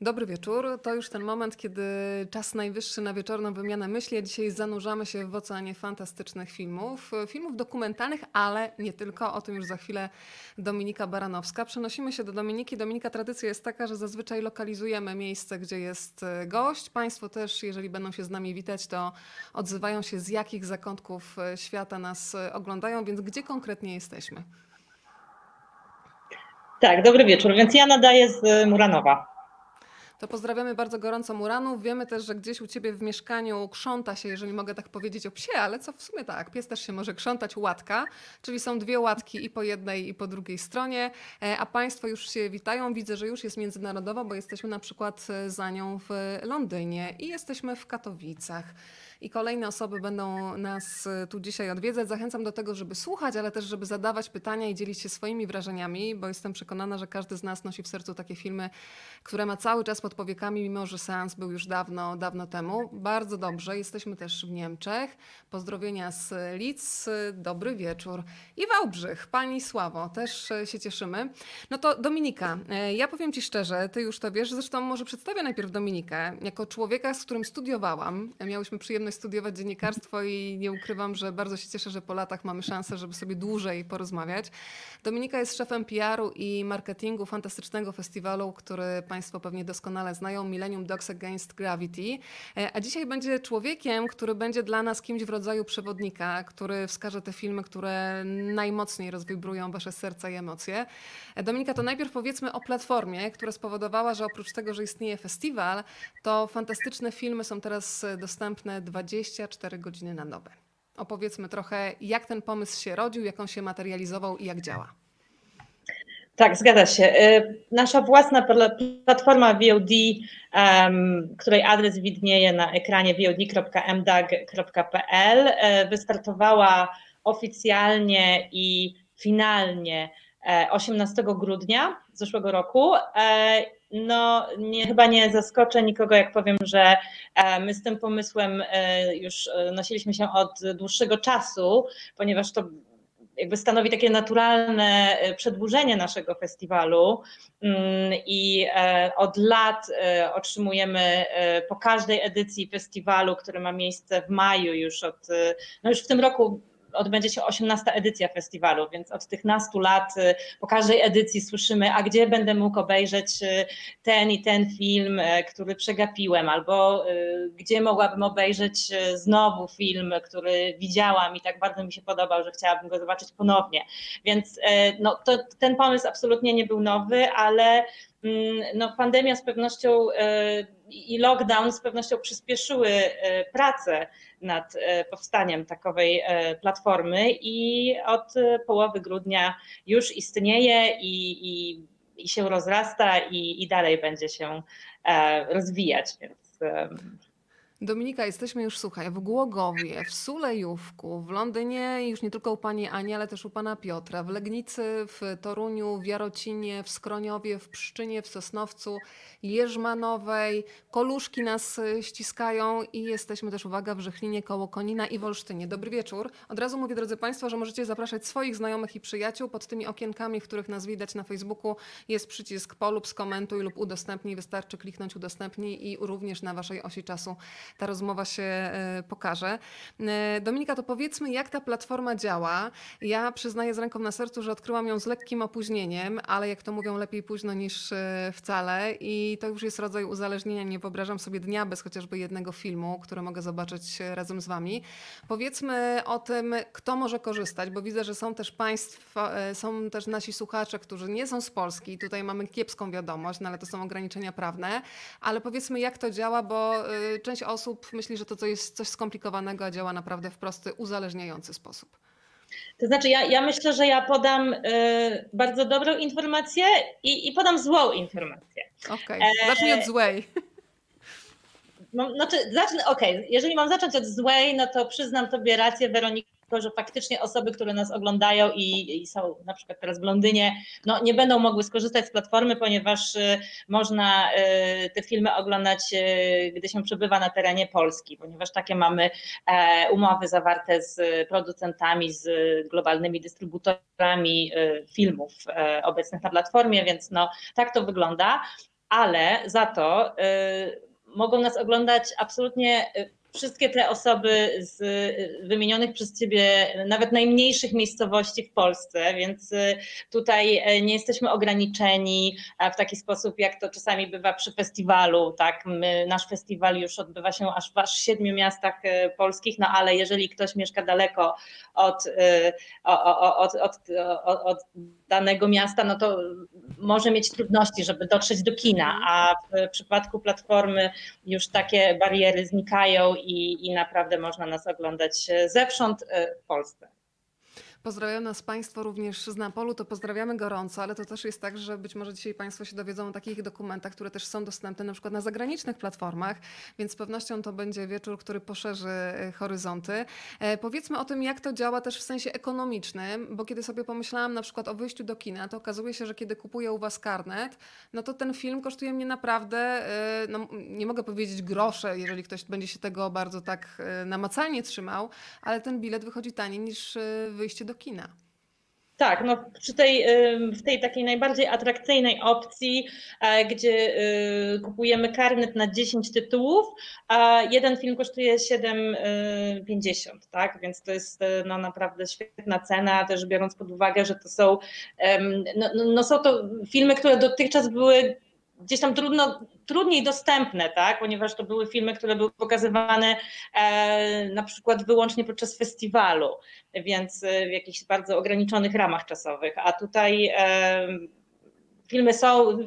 Dobry wieczór. To już ten moment, kiedy czas najwyższy na wieczorną wymianę myśli. Dzisiaj zanurzamy się w oceanie fantastycznych filmów. Filmów dokumentalnych, ale nie tylko. O tym już za chwilę Dominika Baranowska. Przenosimy się do Dominiki. Dominika, tradycja jest taka, że zazwyczaj lokalizujemy miejsce, gdzie jest e, gość. Państwo też, jeżeli będą się z nami witać, to odzywają się z jakich zakątków e, świata nas e, oglądają, więc gdzie konkretnie jesteśmy? Tak, dobry wieczór. Więc ja nadaję z Muranowa. To pozdrawiamy bardzo gorąco Muranów. Wiemy też, że gdzieś u Ciebie w mieszkaniu krząta się, jeżeli mogę tak powiedzieć, o psie, ale co w sumie tak, pies też się może krzątać, łatka, czyli są dwie łatki i po jednej i po drugiej stronie, e, a Państwo już się witają. Widzę, że już jest międzynarodowa, bo jesteśmy na przykład e, za nią w Londynie i jesteśmy w Katowicach i kolejne osoby będą nas y, tu dzisiaj odwiedzać. Zachęcam do tego, żeby słuchać, ale też, żeby zadawać pytania i dzielić się swoimi wrażeniami, bo jestem przekonana, że każdy z nas nosi w sercu takie filmy, które ma cały czas pod powiekami, mimo że seans był już dawno, dawno temu. Bardzo dobrze. Jesteśmy też w Niemczech. Pozdrowienia z Lidz. Dobry wieczór. I Wałbrzych. Pani Sławo, też y, się cieszymy. No to Dominika, y, ja powiem Ci szczerze, Ty już to wiesz, zresztą może przedstawię najpierw Dominikę, jako człowieka, z którym studiowałam. Miałyśmy przyjemność studiować dziennikarstwo i nie ukrywam, że bardzo się cieszę, że po latach mamy szansę, żeby sobie dłużej porozmawiać. Dominika jest szefem PR-u i marketingu fantastycznego festiwalu, który Państwo pewnie doskonale znają, Millennium Dogs Against Gravity. E, a dzisiaj będzie człowiekiem, który będzie dla nas kimś w rodzaju przewodnika, który wskaże te filmy, które najmocniej rozwibrują Wasze serca i emocje. E, Dominika, to najpierw powiedzmy o platformie, która spowodowała, że oprócz tego, że istnieje festiwal, to fantastyczne filmy są teraz dostępne 20 24 godziny na dobę. Opowiedzmy trochę, jak ten pomysł się rodził, jak on się materializował i jak działa. Tak, zgadza się. Y, nasza własna platforma VOD, której adres widnieje na ekranie vod.mdag.pl, y, wystartowała oficjalnie i finalnie 18 e, grudnia zeszłego roku e, no nie, chyba nie zaskoczę nikogo, jak powiem, że e, my z tym pomysłem e, już e, nosiliśmy się od dłuższego czasu, ponieważ to jakby stanowi takie naturalne przedłużenie naszego festiwalu. Mm, i od lat otrzymujemy po każdej edycji festiwalu, który ma miejsce w maju już od, no już w tym roku odbędzie się 18 edycja festiwalu, więc od tych nastu lat y, po każdej edycji słyszymy, a gdzie będę mógł obejrzeć y, ten i ten film, y, który przegapiłem, albo gdzie mogłabym obejrzeć znowu film, który widziałam i tak bardzo mi się podobał, że chciałabym go zobaczyć ponownie. Więc no, to, ten pomysł absolutnie nie był nowy, ale no, pandemia z pewnością i lockdown z pewnością przyspieszyły pracę nad e, powstaniem takowej e, platformy i od e, połowy grudnia już istnieje i, i, i się rozrasta i, i dalej będzie się rozwijać. Więc Dominika, jesteśmy już, słuchaj, w Głogowie, w Sulejówku, w Londynie, już nie tylko u pani Ani, ale też u pana Piotra, w Legnicy, w Toruniu, w Jarocinie, w Skroniowie, w Pszczynie, w Sosnowcu, Jerzmanowej. Koluszki nas e, ściskają i jesteśmy też, uwaga, w Żechlinie koło Konina i w Olsztynie. Dobry wieczór. Od razu mówię, drodzy państwo, że możecie zapraszać swoich znajomych i przyjaciół. Pod tymi okienkami, w których nas widać na Facebooku jest przycisk polub, skomentuj lub udostępnij. Wystarczy kliknąć udostępnij i również na waszej osi czasu ta rozmowa się e, pokaże. E, Dominika, to powiedzmy, jak ta platforma działa. Ja przyznaję z ręką na sercu, że odkryłam ją z lekkim opóźnieniem, ale jak to mówią, lepiej późno niż e, wcale. I to już jest rodzaj uzależnienia. Nie wyobrażam sobie dnia bez chociażby jednego filmu, który mogę zobaczyć razem z Wami. Powiedzmy o tym, kto może korzystać, bo widzę, że są też Państwo, są też nasi słuchacze, którzy nie są z Polski. Tutaj mamy kiepską wiadomość, no ale to są ograniczenia prawne. Ale powiedzmy, jak to działa, bo część osób osób myśli, że to, to jest coś skomplikowanego, a działa naprawdę w prosty, uzależniający sposób. To znaczy, ja, ja myślę, że ja podam y, bardzo dobrą informację i, i podam złą informację. Okej, okay. zacznij od złej. No, znaczy, zacznę, okej, okay. jeżeli mam zacząć od złej, no to przyznam Tobie rację, Weronika, że faktycznie osoby, które nas oglądają i, i, są na przykład teraz w Londynie, no nie będą mogły skorzystać z platformy, ponieważ y, można y, te filmy oglądać, y, gdy się przebywa na terenie Polski, ponieważ takie mamy e, umowy zawarte z producentami, z globalnymi dystrybutorami filmów e, obecnych na platformie, więc no tak to wygląda ale za to mogą nas oglądać absolutnie wszystkie te osoby z wymienionych przez Ciebie nawet najmniejszych miejscowości w Polsce, więc y, tutaj e, nie jesteśmy ograniczeni w taki sposób, jak to czasami bywa przy festiwalu. Tak? My, nasz festiwal już odbywa się aż w aż siedmiu miastach e, polskich, no ale jeżeli ktoś mieszka daleko od, od, od, od danego miasta, no to może mieć trudności, żeby dotrzeć do kina, a w przypadku platformy już takie bariery znikają i, i naprawdę można nas oglądać zewsząd e, w Polsce. Pozdrawiam nas Państwo również z Napolu, to pozdrawiamy gorąco, ale to też jest tak, że być może dzisiaj Państwo się dowiedzą o takich dokumentach, które też są dostępne na przykład na zagranicznych platformach, więc z pewnością to będzie wieczór, który poszerzy e, horyzonty. E, powiedzmy o tym, jak to działa też w sensie ekonomicznym, bo kiedy sobie pomyślałam na przykład o wyjściu do kina, to okazuje się, że kiedy kupuję u Was karnet, no to ten film kosztuje mnie naprawdę, e, no, nie mogę powiedzieć grosze, jeżeli ktoś będzie się tego bardzo tak e, namacalnie trzymał, ale ten bilet wychodzi taniej niż e, wyjście do do kina. Tak, no przy tej, w tej takiej najbardziej atrakcyjnej opcji, e, gdzie y, kupujemy karnet na 10 tytułów, a jeden film kosztuje 7,50, tak? Więc to jest e, no, naprawdę świetna cena, też biorąc pod uwagę, że to są, no, no, no są to filmy, które dotychczas były gdzieś tam trudno, trudniej dostępne, tak? ponieważ to były filmy, które były pokazywane e, na przykład wyłącznie podczas festiwalu, więc e, w jakichś bardzo ograniczonych ramach czasowych, a tutaj e, filmy są,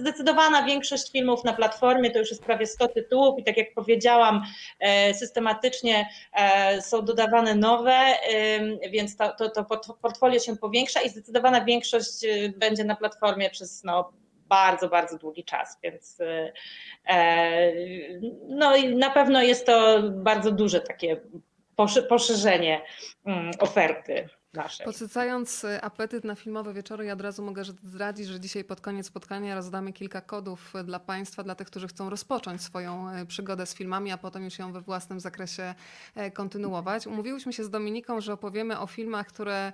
zdecydowana większość filmów na platformie to już jest prawie 100 tytułów i tak jak powiedziałam, e, systematycznie e, są dodawane nowe, więc to, to, to portfolio się powiększa i zdecydowana większość będzie na platformie przez no, bardzo, bardzo długi czas, więc e, no i na pewno jest to bardzo duże takie poszerzenie mm, oferty naszej. Podsycając y, apetyt na filmowe wieczory, ja od razu mogę zdradzić, że dzisiaj pod koniec spotkania rozdamy kilka kodów y, dla Państwa, dla tych, którzy chcą rozpocząć swoją y, przygodę z filmami, a potem już ją we własnym zakresie kontynuować. Umówiłyśmy się z Dominiką, że opowiemy o filmach, które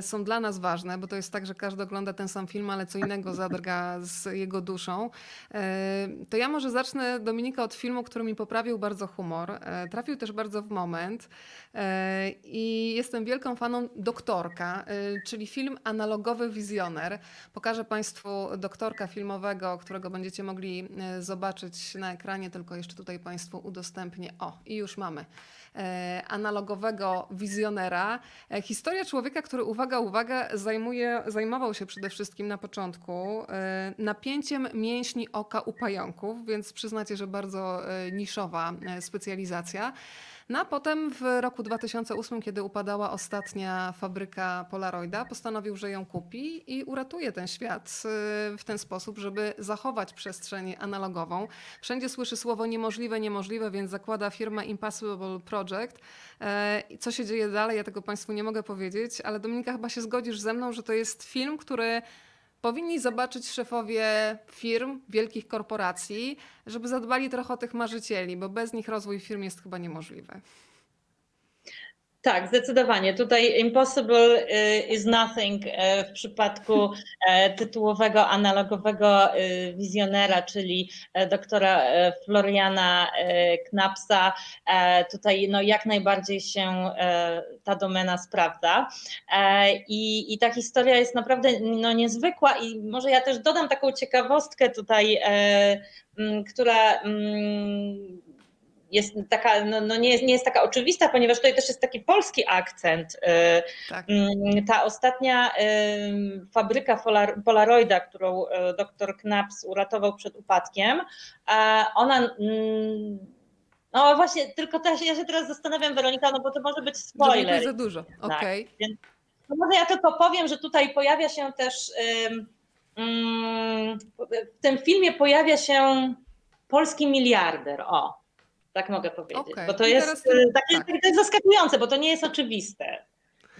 są dla nas ważne, bo to jest tak, że każdy ogląda ten sam film, ale co innego zadrga z jego duszą. To ja może zacznę, Dominika, od filmu, który mi poprawił bardzo humor. Trafił też bardzo w moment i jestem wielką faną Doktorka, y, czyli film analogowy Wizjoner. Pokażę Państwu doktorka filmowego, którego będziecie mogli y, zobaczyć na ekranie, tylko jeszcze tutaj Państwu udostępnię. O, i już mamy y, analogowego wizjonera. Historia człowieka, który, uwaga, uwaga, zajmuje, zajmował się przede wszystkim na początku napięciem mięśni oka u pająków, więc przyznacie, że bardzo niszowa specjalizacja. No a potem w roku 2008, kiedy upadała ostatnia fabryka Polaroida, postanowił, że ją kupi i uratuje ten świat y, w ten sposób, żeby zachować przestrzeń analogową. Wszędzie słyszy słowo niemożliwe, niemożliwe, więc zakłada firmę Impossible Project. E, co się dzieje dalej, ja tego Państwu nie mogę powiedzieć, ale Dominika chyba się zgodzisz ze mną, że to jest film, który powinni zobaczyć szefowie firm, wielkich korporacji, żeby zadbali trochę o tych marzycieli, bo bez nich rozwój firm jest chyba niemożliwy. Tak, zdecydowanie. Tutaj impossible y, is nothing y, w przypadku e, tytułowego analogowego y, wizjonera, czyli e, doktora e, Floriana Knapsa. Tutaj no, jak najbardziej się ta domena sprawdza. I, i ta historia jest naprawdę no, niezwykła i może ja też dodam taką ciekawostkę tutaj, która jest taka, no, no nie, jest, nie jest taka oczywista, ponieważ tutaj też jest taki polski akcent. Y, tak. Mm, ta ostatnia y, fabryka Polaroida, którą y, dr Knaps uratował przed upadkiem, ona mm, no właśnie, tylko też ja się teraz zastanawiam, Weronika, no bo to może być spoiler. To za dużo, okej. Okay. Tak, no może ja tylko powiem, że tutaj pojawia się też, w tym filmie pojawia się polski miliarder, o. Tak mogę powiedzieć. Okay. Bo to jest, teraz... takie, tak. to jest zaskakujące, bo to nie jest oczywiste.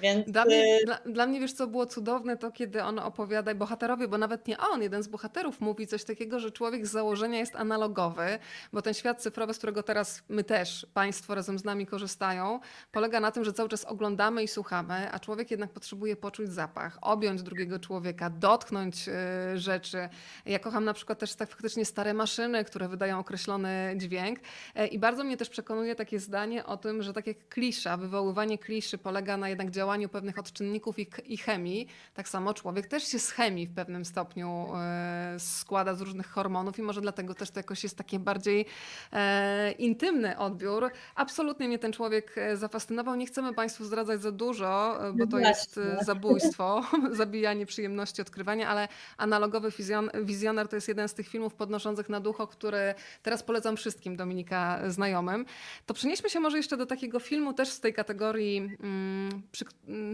Więc... Dla mnie, dla, dla mnie, wiesz co było cudowne, to kiedy on opowiada, bohaterowie, bo nawet nie on, jeden z bohaterów mówi coś takiego, że człowiek z założenia jest analogowy, bo ten świat cyfrowy, z którego teraz my też, państwo razem z nami korzystają, polega na tym, że cały czas oglądamy i słuchamy, a człowiek jednak potrzebuje poczuć zapach, objąć drugiego człowieka, dotknąć y, rzeczy. Ja kocham na przykład też tak faktycznie stare maszyny, które wydają określony dźwięk e, i bardzo mnie też przekonuje takie zdanie o tym, że tak jak klisza, wywoływanie kliszy polega na jednak działaniu pewnych odczynników i, i chemii, tak samo człowiek też się z chemii w pewnym stopniu y, składa z różnych hormonów i może dlatego też to jakoś jest takie bardziej e, intymny odbiór. Absolutnie mnie ten człowiek e, zafascynował. Nie chcemy Państwu zdradzać za dużo, bo to jest zabójstwo, zabijanie przyjemności odkrywania, ale analogowy wizjoner to jest jeden z tych filmów podnoszących na ducho, który teraz polecam wszystkim Dominika znajomym. To przenieśmy się może jeszcze do takiego filmu też z tej kategorii mm, przy,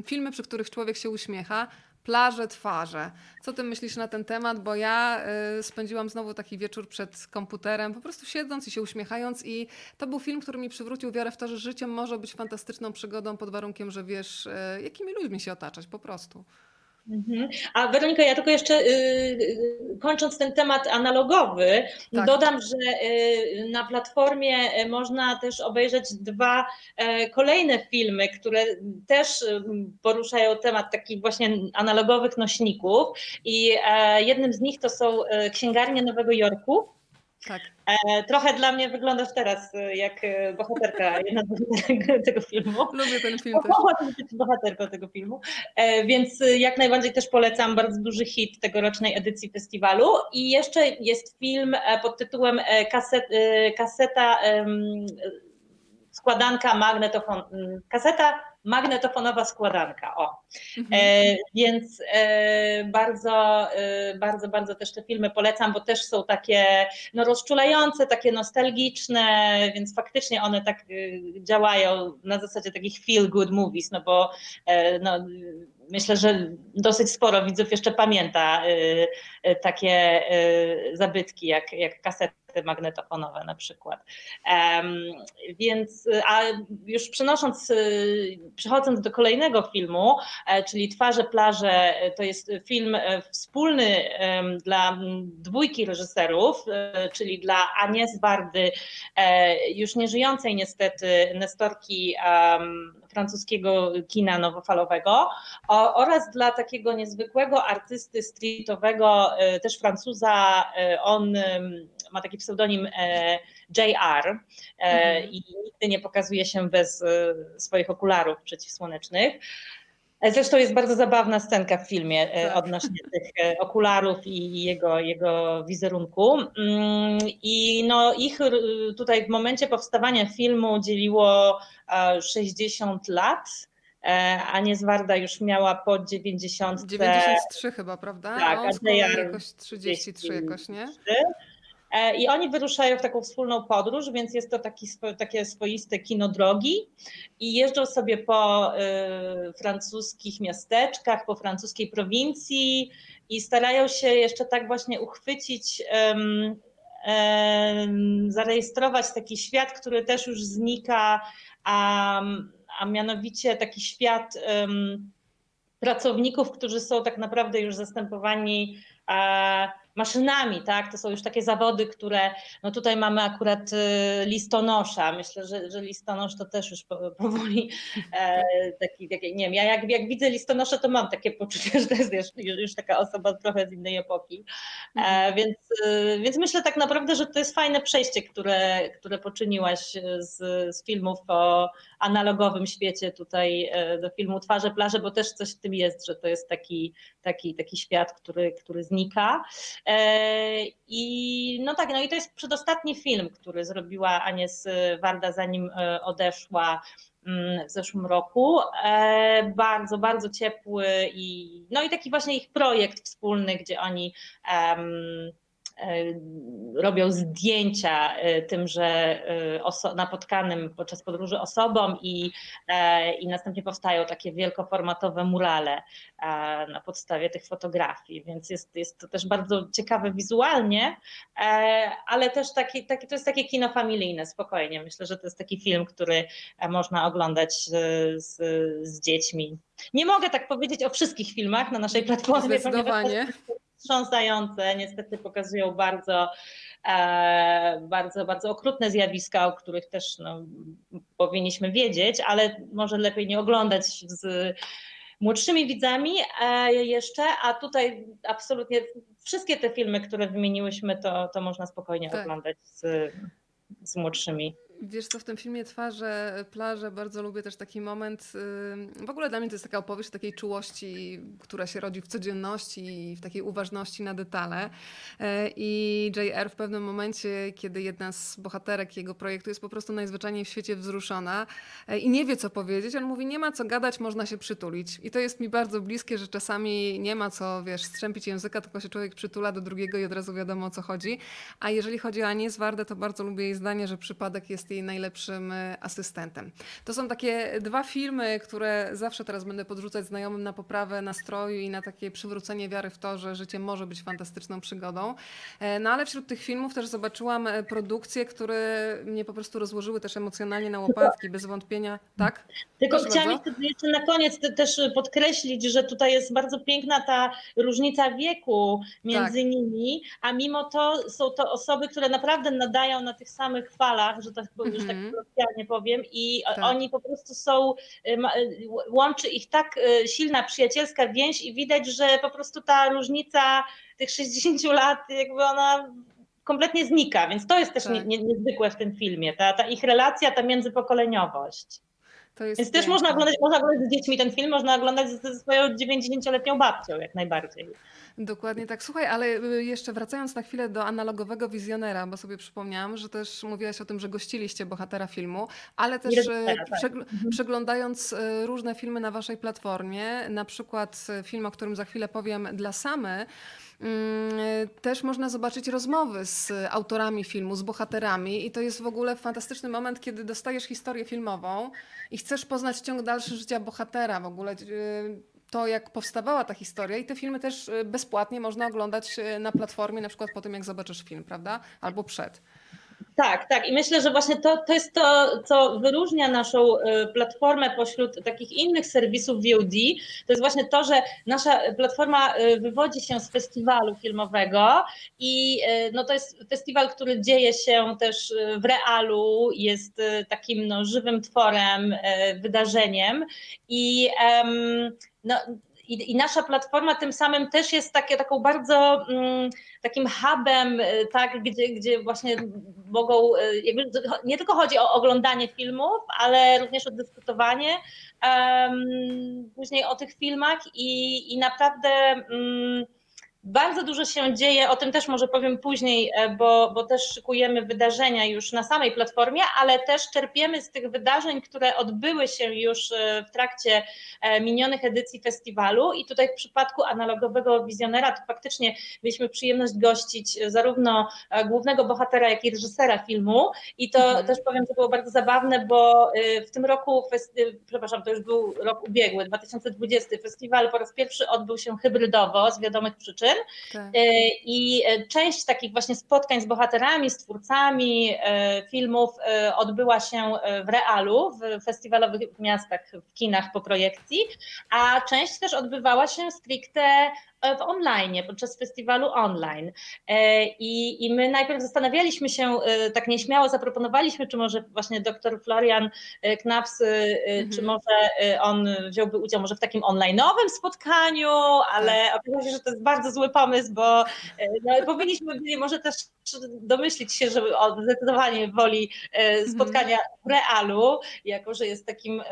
filmy, przy których człowiek się uśmiecha. Plaże, twarze. Co ty myślisz na ten temat? Bo ja y, spędziłam znowu taki wieczór przed komputerem, po prostu siedząc i się uśmiechając i to był film, który mi przywrócił wiarę w to, że życie może być fantastyczną przygodą pod warunkiem, że wiesz, y, jakimi ludźmi się otaczać po prostu. Mhm. A Weronika, ja tylko jeszcze yy, kończąc ten temat analogowy, tak. dodam, że yy, na platformie y, można też obejrzeć dwa yy, kolejne filmy, które też y, poruszają temat takich właśnie analogowych nośników. I e, jednym z nich to są y, Księgarnie Nowego Jorku tak. E, trochę dla mnie wyglądasz teraz e, jak e, bohaterka jedna tego filmu. Lubię ten film też. Być bohaterką tego filmu, więc jak najbardziej też polecam bardzo duży hit tegorocznej edycji festiwalu. I jeszcze jest film pod tytułem Kaset, Kaseta składanka magnetofon, kaseta magnetofonowa składanka. O. Mhm. E, więc e, bardzo, e, bardzo, bardzo też te filmy polecam, bo też są takie no, rozczulające, takie nostalgiczne, więc faktycznie one tak e, działają na zasadzie takich feel good movies, no bo e, no, myślę, że dosyć sporo widzów jeszcze pamięta e, takie zabytki jak, jak kasety magnetofonowe na przykład. Więc, a już przenosząc, przechodząc do kolejnego filmu, e, czyli Twarze plaże, to jest film e, wspólny dla dwójki reżyserów, e, czyli dla Anies Wardy, już nieżyjącej niestety Nestorki francuskiego kina nowofalowego oraz dla takiego niezwykłego artysty streetowego, też Francuza, on ma taki pseudonim e, JR e, mhm. i nigdy nie pokazuje się bez e, swoich okularów przeciwsłonecznych. Zresztą jest bardzo zabawna scenka w filmie tak. odnośnie tych okularów i jego, jego wizerunku. Mm, I no ich tutaj w momencie powstawania filmu dzieliło 60 lat. Ania Zwarda już miała po 90. 93 chyba, prawda? Tak, a JR jakoś 33 jakoś, nie? I oni wyruszają w taką wspólną podróż, więc jest to taki, takie swoiste kino drogi i jeżdżą sobie po y, francuskich miasteczkach, po francuskiej prowincji i starają się jeszcze tak właśnie uchwycić, um, um, zarejestrować taki świat, który też już znika, a, a mianowicie taki świat pracowników, którzy są tak naprawdę już zastępowani maszynami, tak? To są już takie zawody, które, no tutaj mamy akurat y, listonosza. Myślę, że, że listonosz to też już powoli e, taki, taki, nie wiem, ja jak, jak widzę listonosza, to mam takie poczucie, że to jest już, już taka osoba trochę z innej epoki. E, mhm. więc, y, więc myślę tak naprawdę, że to jest fajne przejście, które, które poczyniłaś z, z filmów o analogowym świecie tutaj e, do filmu Twarze plaże, bo też coś w tym jest, że to jest taki, taki, taki świat, który, który znika. E, I no tak, no i to jest przedostatni film, który zrobiła Anies Warda, zanim e, odeszła mm, w zeszłym roku. Bardzo, bardzo ciepły i no i taki właśnie ich projekt wspólny, gdzie oni robią zdjęcia tymże napotkanym podczas podróży osobom i, i następnie powstają takie wielkoformatowe murale na podstawie tych fotografii, więc jest, jest to też bardzo ciekawe wizualnie, ale też taki, taki, to jest takie kino familijne, spokojnie. Myślę, że to jest taki film, który można oglądać z, z dziećmi. Nie mogę tak powiedzieć o wszystkich filmach na naszej platformie, Zdecydowanie. Wstrząsające, niestety pokazują bardzo, e, bardzo, bardzo okrutne zjawiska, o których też no, powinniśmy wiedzieć, ale może lepiej nie oglądać z młodszymi widzami e, jeszcze, a tutaj absolutnie wszystkie te filmy, które wymieniłyśmy, to, to można spokojnie tak. oglądać z, z młodszymi. Wiesz co, w tym filmie Twarze plaże bardzo lubię też taki moment, w ogóle dla mnie to jest taka opowieść takiej czułości, która się rodzi w codzienności i w takiej uważności na detale. E, I JR w pewnym momencie, kiedy jedna z bohaterek jego projektu jest po prostu najzwyczajniej w świecie wzruszona e, i nie wie co powiedzieć, on mówi, nie ma co gadać, można się przytulić. I to jest mi bardzo bliskie, że czasami nie ma co, wiesz, strzępić języka, tylko się człowiek przytula do drugiego i od razu wiadomo o co chodzi. A jeżeli chodzi o Anię Zwardę, to bardzo lubię jej zdanie, że przypadek jest jej najlepszym e, asystentem. To są takie dwa filmy, które zawsze teraz będę podrzucać znajomym na poprawę nastroju i na takie przywrócenie wiary w to, że życie może być fantastyczną przygodą. E, no ale wśród tych filmów też zobaczyłam e, produkcje, które mnie po prostu rozłożyły też emocjonalnie na łopatki, bez wątpienia. Tak? Tylko Proszę chciałam jeszcze na koniec też podkreślić, że tutaj jest bardzo piękna ta różnica wieku między tak. nimi, a mimo to są to osoby, które naprawdę nadają na tych samych falach, że tak, że tak mhm. kolokwialnie powiem, i tak. oni po prostu są, y, y, łączy ich tak y, silna przyjacielska więź i widać, że po prostu ta różnica tych 60 lat, jakby ona kompletnie znika, więc to jest też tak. nie, nie, niezwykłe w tym filmie, ta, ta ich relacja, ta międzypokoleniowość. Więc piękne. też można oglądać, można oglądać z dziećmi ten film, można oglądać ze swoją 90-letnią babcią jak najbardziej. Dokładnie tak. Słuchaj, ale y, jeszcze wracając na chwilę do analogowego wizjonera, bo sobie przypomniałam, że też mówiłaś o tym, że gościliście bohatera filmu, ale też y, tak. przegl mhm. przeglądając y, różne filmy na waszej platformie, na przykład film, o którym za chwilę powiem, dla Samy, mm, też można zobaczyć rozmowy z autorami filmu, z bohaterami i to jest w ogóle fantastyczny moment, kiedy dostajesz historię filmową i chcesz poznać ciąg dalszy życia bohatera w ogóle to, jak powstawała ta historia i te filmy też y, bezpłatnie można oglądać y, na platformie, na przykład po tym, jak zobaczysz film, prawda? Albo przed. Tak, tak. I myślę, że właśnie to, to jest to, co wyróżnia naszą y, platformę pośród takich innych serwisów VOD. To jest właśnie to, że nasza platforma wywodzi się z festiwalu filmowego i no, to jest festiwal, który dzieje się też w realu, jest takim no, żywym tworem, wydarzeniem i um, no, i, i, nasza platforma tym samym też jest takie, taką bardzo mm, takim hubem, y, tak, gdzie, gdzie właśnie mogą, y, jakby, nie tylko chodzi o oglądanie filmów, ale również o dyskutowanie um, później o tych filmach i, i naprawdę um, bardzo dużo się dzieje, o tym też może powiem później, e, bo, bo też szykujemy wydarzenia już na samej platformie, ale też czerpiemy z tych wydarzeń, które odbyły się już e, w trakcie e, minionych edycji festiwalu. I tutaj w przypadku analogowego wizjonera to faktycznie mieliśmy przyjemność gościć zarówno głównego bohatera, jak i reżysera filmu. I to mhm. też powiem, że było bardzo zabawne, bo w tym roku, przepraszam, to już był rok ubiegły, 2020, festiwal po raz pierwszy odbył się hybrydowo z wiadomych przyczyn. Tak. E, I e, część takich właśnie spotkań z bohaterami, z twórcami e, filmów odbyła się w realu, w festiwalowych miastach, w kinach po projekcji, a część też odbywała się stricte w online, podczas festiwalu online. I, I my najpierw zastanawialiśmy się, tak nieśmiało zaproponowaliśmy, czy może właśnie dr Florian Knaps, mhm. czy może on wziąłby udział może w takim online'owym spotkaniu, ale tak. okazało się, że to jest bardzo zły pomysł, bo no, powinniśmy byli może też domyślić się, że on zdecydowanie woli mhm. spotkania w realu, jako że jest takim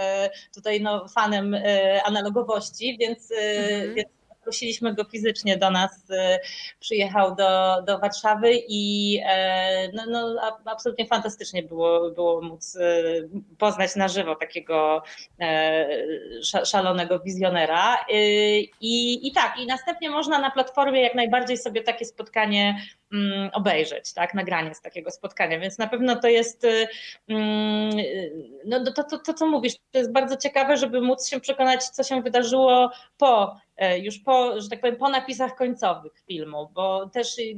tutaj no, fanem analogowości, więc, mhm. więc zaprosiliśmy go fizycznie do nas, y, przyjechał do, do Warszawy i e, no, no, absolutnie fantastycznie było, było móc y, poznać na żywo takiego e, szalonego wizjonera. Y, I, I tak, i następnie można na platformie jak najbardziej sobie takie spotkanie obejrzeć, tak, nagranie z takiego spotkania, więc na pewno to jest, mm, no to, to, to co mówisz, to jest bardzo ciekawe, żeby móc się przekonać, co się wydarzyło po E, już po, że tak powiem, po napisach końcowych filmu, bo też y,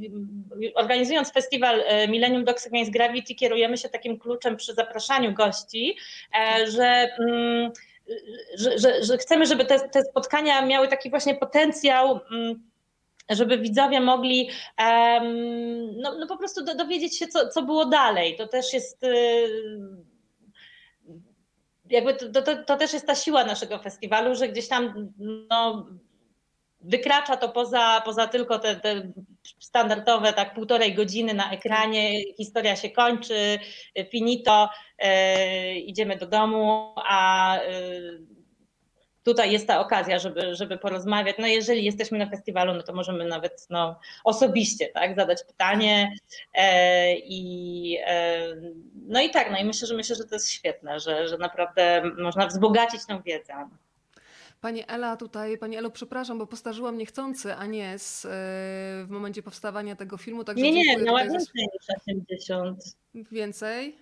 organizując festiwal e, Millennium Dogs Against Gravity kierujemy się takim kluczem przy zapraszaniu gości, e, że mm, że, że, że, chcemy, żeby te, te, spotkania miały taki właśnie potencjał, mm, żeby widzowie mogli no, no po prostu dowiedzieć się, co, co było dalej. To też jest y, jakby to, to, to, też jest ta siła naszego festiwalu, że gdzieś tam no, wykracza to poza, poza tylko te, te standardowe tak półtorej godziny na ekranie, historia się kończy, finito, e, idziemy do domu, a e, tutaj jest ta okazja, żeby, żeby porozmawiać. No jeżeli jesteśmy na festiwalu, no to możemy nawet no, osobiście tak, zadać pytanie e, i e, no i tak, no i myślę, że myślę, że to jest świetne, że, że naprawdę można wzbogacić tę wiedzę. Pani Ela tutaj, Pani Elo, przepraszam, bo postarzyłam niechcący, a nie z, yy, w momencie powstawania tego filmu. Także nie, nie, miała więcej niż 80. Więcej?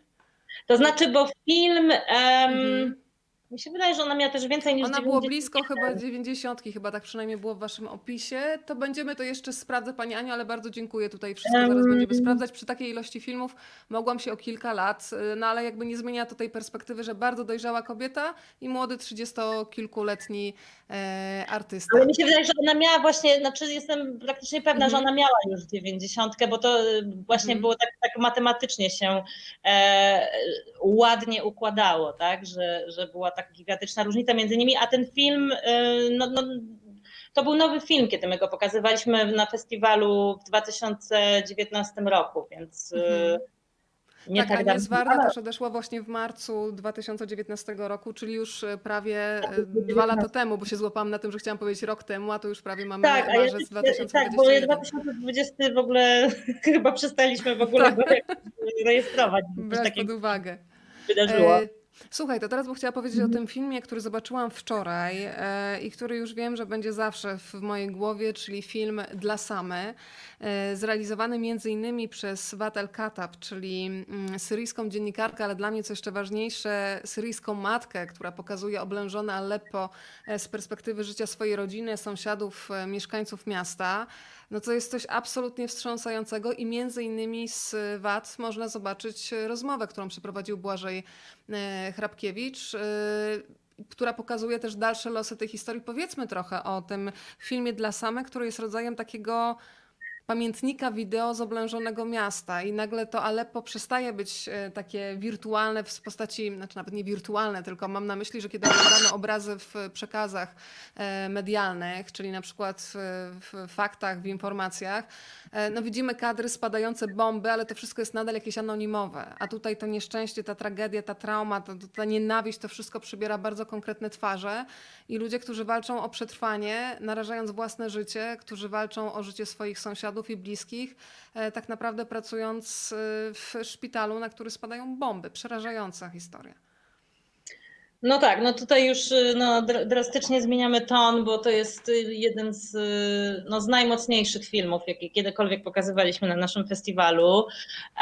To znaczy, bo film... Um, mhm mi się wydaje, że ona miała też więcej niż Ona 90. było blisko chyba 90, chyba tak przynajmniej było w waszym opisie. To będziemy to jeszcze sprawdzać, Pani Aniu, ale bardzo dziękuję. Tutaj wszystko um... zaraz będziemy sprawdzać. Przy takiej ilości filmów mogłam się o kilka lat, y, no ale jakby nie zmienia to tej perspektywy, że bardzo dojrzała kobieta i młody trzydziestokilkuletni e, artysta. Ale mi się wydaje, że ona miała właśnie, znaczy jestem praktycznie pewna, mm że mhm. ona miała już 90, bo to y, właśnie mm było tak, tak matematycznie się e, ładnie układało, tak, że, że była tak gigantyczna różnica między nimi, a ten film, y, no, no, to był nowy film, kiedy my go pokazywaliśmy na festiwalu w 2019 roku, więc y, mhm. Nie tak, tak Agnes Warda też odeszła właśnie w marcu 2019 roku, czyli już y, prawie dwa lata temu, bo się złapałam na tym, że chciałam powiedzieć rok temu, a to już prawie mamy tak, marzec 2021. Tak, bo 2020 w ogóle chyba przestaliśmy w ogóle tak. rejestrować. Brać pod uwagę. Wydarzyło. E, Słuchaj, to teraz bym chciała powiedzieć o tym filmie, który zobaczyłam wczoraj e, i który już wiem, że będzie zawsze w mojej głowie, czyli film Dla Same, e, zrealizowany między innymi przez Watel Katab, czyli mm, syryjską dziennikarkę, ale dla mnie co jeszcze ważniejsze, syryjską matkę, która pokazuje oblężone Aleppo e, z perspektywy życia swojej rodziny, sąsiadów, e, mieszkańców miasta no to jest coś absolutnie wstrząsającego i między innymi z VAT można zobaczyć rozmowę, którą przeprowadził Błażej e, Hrabkiewicz e, która pokazuje też dalsze losy tej historii. Powiedzmy trochę o tym filmie dla samych, który jest rodzajem takiego pamiętnika wideo z oblężonego miasta i nagle to Aleppo przestaje być e, takie wirtualne w postaci, znaczy nawet nie wirtualne, tylko mam na myśli, że kiedy oglądamy obrazy w przekazach e, medialnych, czyli na przykład w faktach, w informacjach, e, no widzimy kadry spadające bomby, ale to wszystko jest nadal jakieś anonimowe. A tutaj to nieszczęście, ta tragedia, ta trauma, ta, ta nienawiść, to wszystko przybiera bardzo konkretne twarze i ludzie, którzy walczą o przetrwanie, narażając własne życie, którzy walczą o życie swoich sąsiadów, i bliskich, e, tak naprawdę pracując e, w szpitalu, na który spadają bomby. Przerażająca historia. No tak, no tutaj już y, no, drastycznie zmieniamy ton, bo to jest jeden z, no, z najmocniejszych filmów, jakie kiedykolwiek pokazywaliśmy na naszym festiwalu.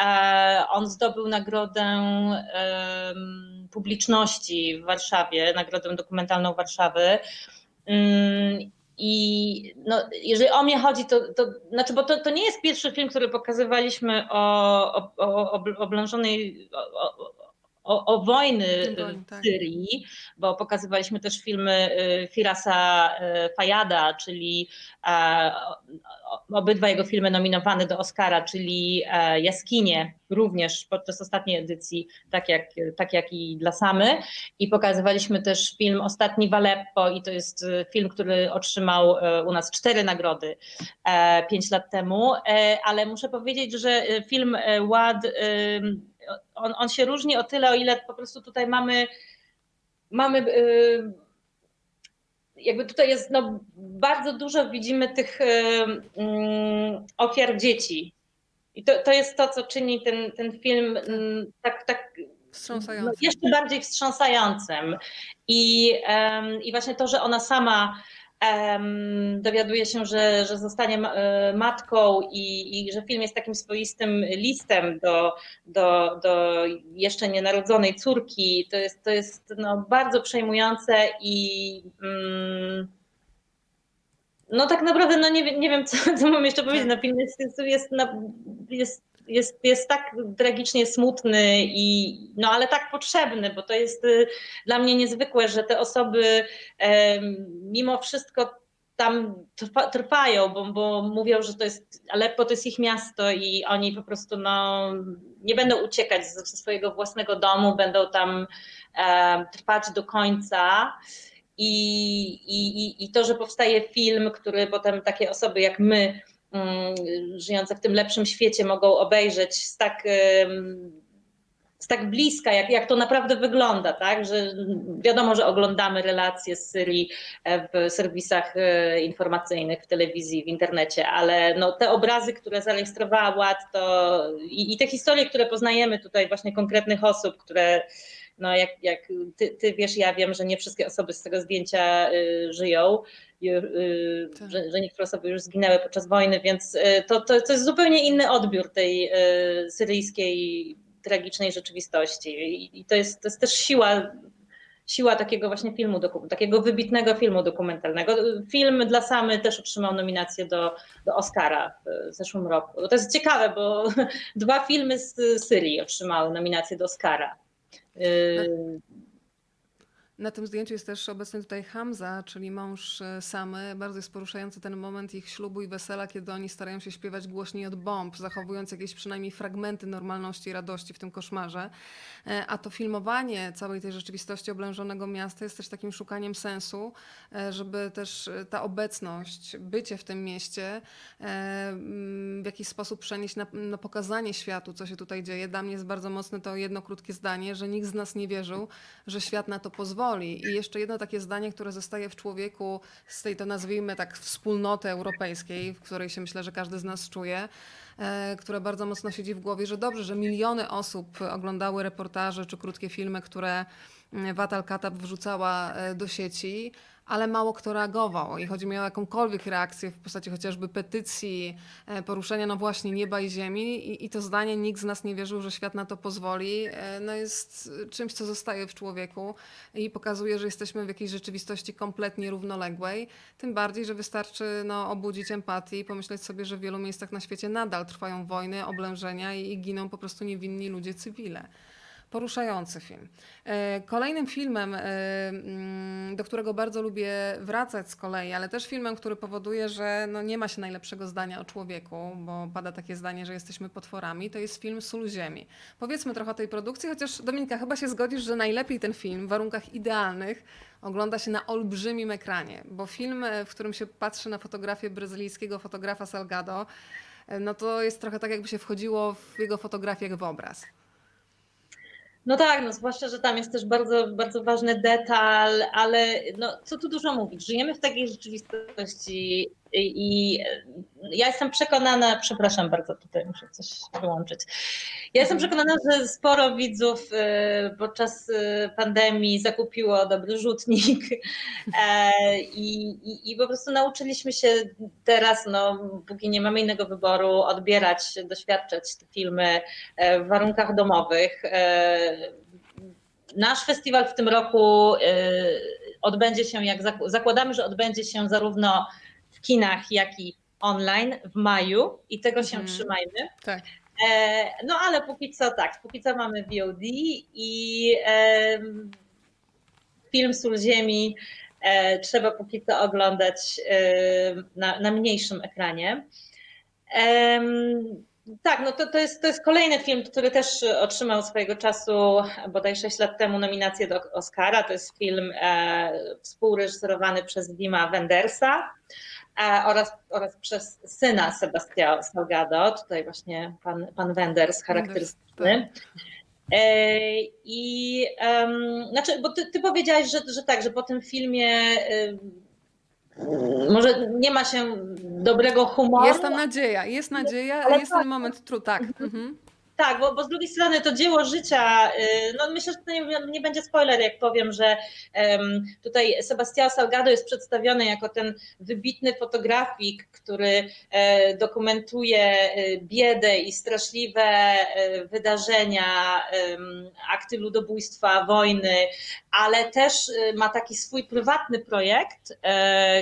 E, on zdobył nagrodę publiczności w Warszawie, nagrodę dokumentalną Warszawy. I no, jeżeli o mnie chodzi, to, to znaczy, bo to, to nie jest pierwszy film, który pokazywaliśmy o, o, o oblężonej, o, o, o wojny w tak. Syrii, bo pokazywaliśmy też filmy y, Firasa y, Fayada, czyli e, obydwa jego filmy nominowane do Oscara, czyli e, Jaskinie, również podczas ostatniej edycji, tak jak, tak jak i dla Samy. I pokazywaliśmy też film Ostatni w Aleppo i to jest y, film, który otrzymał u nas cztery nagrody e, pięć lat temu, ale muszę powiedzieć, że film Ład on, on się różni o tyle, o ile po prostu tutaj mamy, mamy y, jakby tutaj jest no, bardzo dużo widzimy tych y, mm, ofiar dzieci. I to, to jest to, co czyni ten, ten film mm, tak, tak no, jeszcze bardziej wstrząsającym. I, I właśnie to, że ona sama dowiaduje się, że, że zostanie matką i, i, że film jest takim swoistym listem do, do, do jeszcze nienarodzonej córki. To jest, to jest no, bardzo przejmujące i. Mm, no tak naprawdę, no nie, nie wiem, co, co mam jeszcze powiedzieć. No, film jest, jest, jest, jest, jest, jest tak tragicznie smutny, i, no ale tak potrzebny, bo to jest y, dla mnie niezwykłe, że te osoby mimo wszystko tam trwają, bo, bo mówią, że to jest Aleppo to jest ich miasto i oni po prostu no, nie będą uciekać ze swojego własnego domu, będą tam e, trwać do końca. I, i, I to, że powstaje film, który potem takie osoby jak my, żyjące w tym lepszym świecie, mogą obejrzeć z tak, z tak bliska, jak, jak to naprawdę wygląda, tak? Że wiadomo, że oglądamy relacje z Syrii e, w serwisach e, informacyjnych, w telewizji, w internecie, ale no, te obrazy, które zarejestrowała Ład, to i, i te historie, które poznajemy tutaj, właśnie konkretnych osób, które no jak, jak ty, ty wiesz, ja wiem, że nie wszystkie osoby z tego zdjęcia y, żyją, y, y, tak. że, że niektóre osoby już zginęły podczas wojny, więc to, to, to jest zupełnie inny odbiór tej syryjskiej tragicznej rzeczywistości. I, i to, jest, to jest też siła siła takiego właśnie filmu, takiego wybitnego filmu dokumentalnego. Film dla Samy też otrzymał nominację do, do Oscara w zeszłym roku. To jest ciekawe, bo dwa filmy z Syrii otrzymały nominację do Oscara. Yy, na tym zdjęciu jest też obecny tutaj Hamza, czyli mąż e, Samy. Bardzo jest poruszający ten moment ich ślubu i wesela, kiedy oni starają się śpiewać głośniej od bomb, zachowując jakieś przynajmniej fragmenty normalności i radości w tym koszmarze. E, a to filmowanie całej tej rzeczywistości oblężonego miasta jest też takim szukaniem sensu, e, żeby też ta obecność, bycie w tym mieście mm, w jakiś sposób przenieść na, na pokazanie światu, co się tutaj dzieje. Dla mnie jest bardzo mocne to jedno krótkie zdanie, że nikt z nas nie wierzył, że świat na to pozwoli I jeszcze jedno takie zdanie, które zostaje w człowieku z tej, to nazwijmy tak, wspólnoty europejskiej, w której się myślę, że każdy z nas czuje, e, które bardzo mocno siedzi w głowie, że dobrze, że miliony osób oglądały reportaże czy krótkie filmy, które Watal Katab wrzucała e, do sieci, ale mało kto reagował i chodzi mi o jakąkolwiek reakcję w postaci chociażby petycji, e, poruszenia no właśnie nieba i ziemi i, i to zdanie nikt z nas nie wierzył, że świat na to pozwoli, e, no jest czymś, co zostaje w człowieku i pokazuje, że jesteśmy w jakiejś rzeczywistości kompletnie równoległej, tym bardziej, że wystarczy no, obudzić empatię i pomyśleć sobie, że w wielu miejscach na świecie nadal trwają wojny, oblężenia i, i giną po prostu niewinni ludzie cywile. Poruszający film. E, kolejnym filmem, e, mm, do którego bardzo lubię wracać z kolei, ale też filmem, który powoduje, że no nie ma się najlepszego zdania o człowieku, bo pada takie zdanie, że jesteśmy potworami, to jest film Sól Ziemi. Powiedzmy trochę o tej produkcji, chociaż Dominika, chyba się zgodzisz, że najlepiej ten film w warunkach idealnych ogląda się na olbrzymim ekranie, bo film, e, w którym się patrzy na fotografię brazylijskiego fotografa Salgado, no to jest trochę tak, jakby się wchodziło w jego fotografię jak w obraz. No tak, no zwłaszcza, że tam jest też bardzo, bardzo ważny detal, ale no, co tu dużo mówić. Żyjemy w takiej rzeczywistości i ja jestem przekonana, przepraszam bardzo, tutaj muszę coś wyłączyć. Ja jestem przekonana, że sporo widzów y, podczas y, pandemii zakupiło dobry rzutnik e, i, i, i po prostu nauczyliśmy się teraz, no, póki nie mamy innego wyboru, odbierać, doświadczać te filmy e, w warunkach domowych. E, nasz festiwal w tym roku odbędzie się, jak zakładamy, że odbędzie się zarówno kinach, jak i online w maju i tego się hmm. trzymajmy. Tak. E, no ale póki co tak, póki co mamy VOD i e, film Sól Ziemi e, trzeba póki co oglądać e, na, na, mniejszym ekranie. Tak, no to, to, jest, to jest kolejny film, który też otrzymał swojego czasu, bodaj 6 lat temu, nominację do Oscara. To jest film e, współreżyserowany przez Dima Wendersa oraz, oraz przez syna Sebastiana Salgado, tutaj właśnie pan, pan Wenders charakterystyczny. Tak. E, I um, znaczy, bo ty, ty powiedziałaś, że, że tak, że po tym filmie może nie ma się dobrego humoru. Jest tam nadzieja, jest nadzieja, ale jest tak. ten moment true, tak. Mhm. Tak, bo, bo z drugiej strony to dzieło życia, y, no myślę, że to nie, nie będzie spoiler, jak powiem, że um, tutaj Sebastião Salgado jest przedstawiony jako ten wybitny fotografik, który e, dokumentuje e, biedę i straszliwe e, wydarzenia, akty ludobójstwa, wojny, ale też ma taki swój prywatny projekt,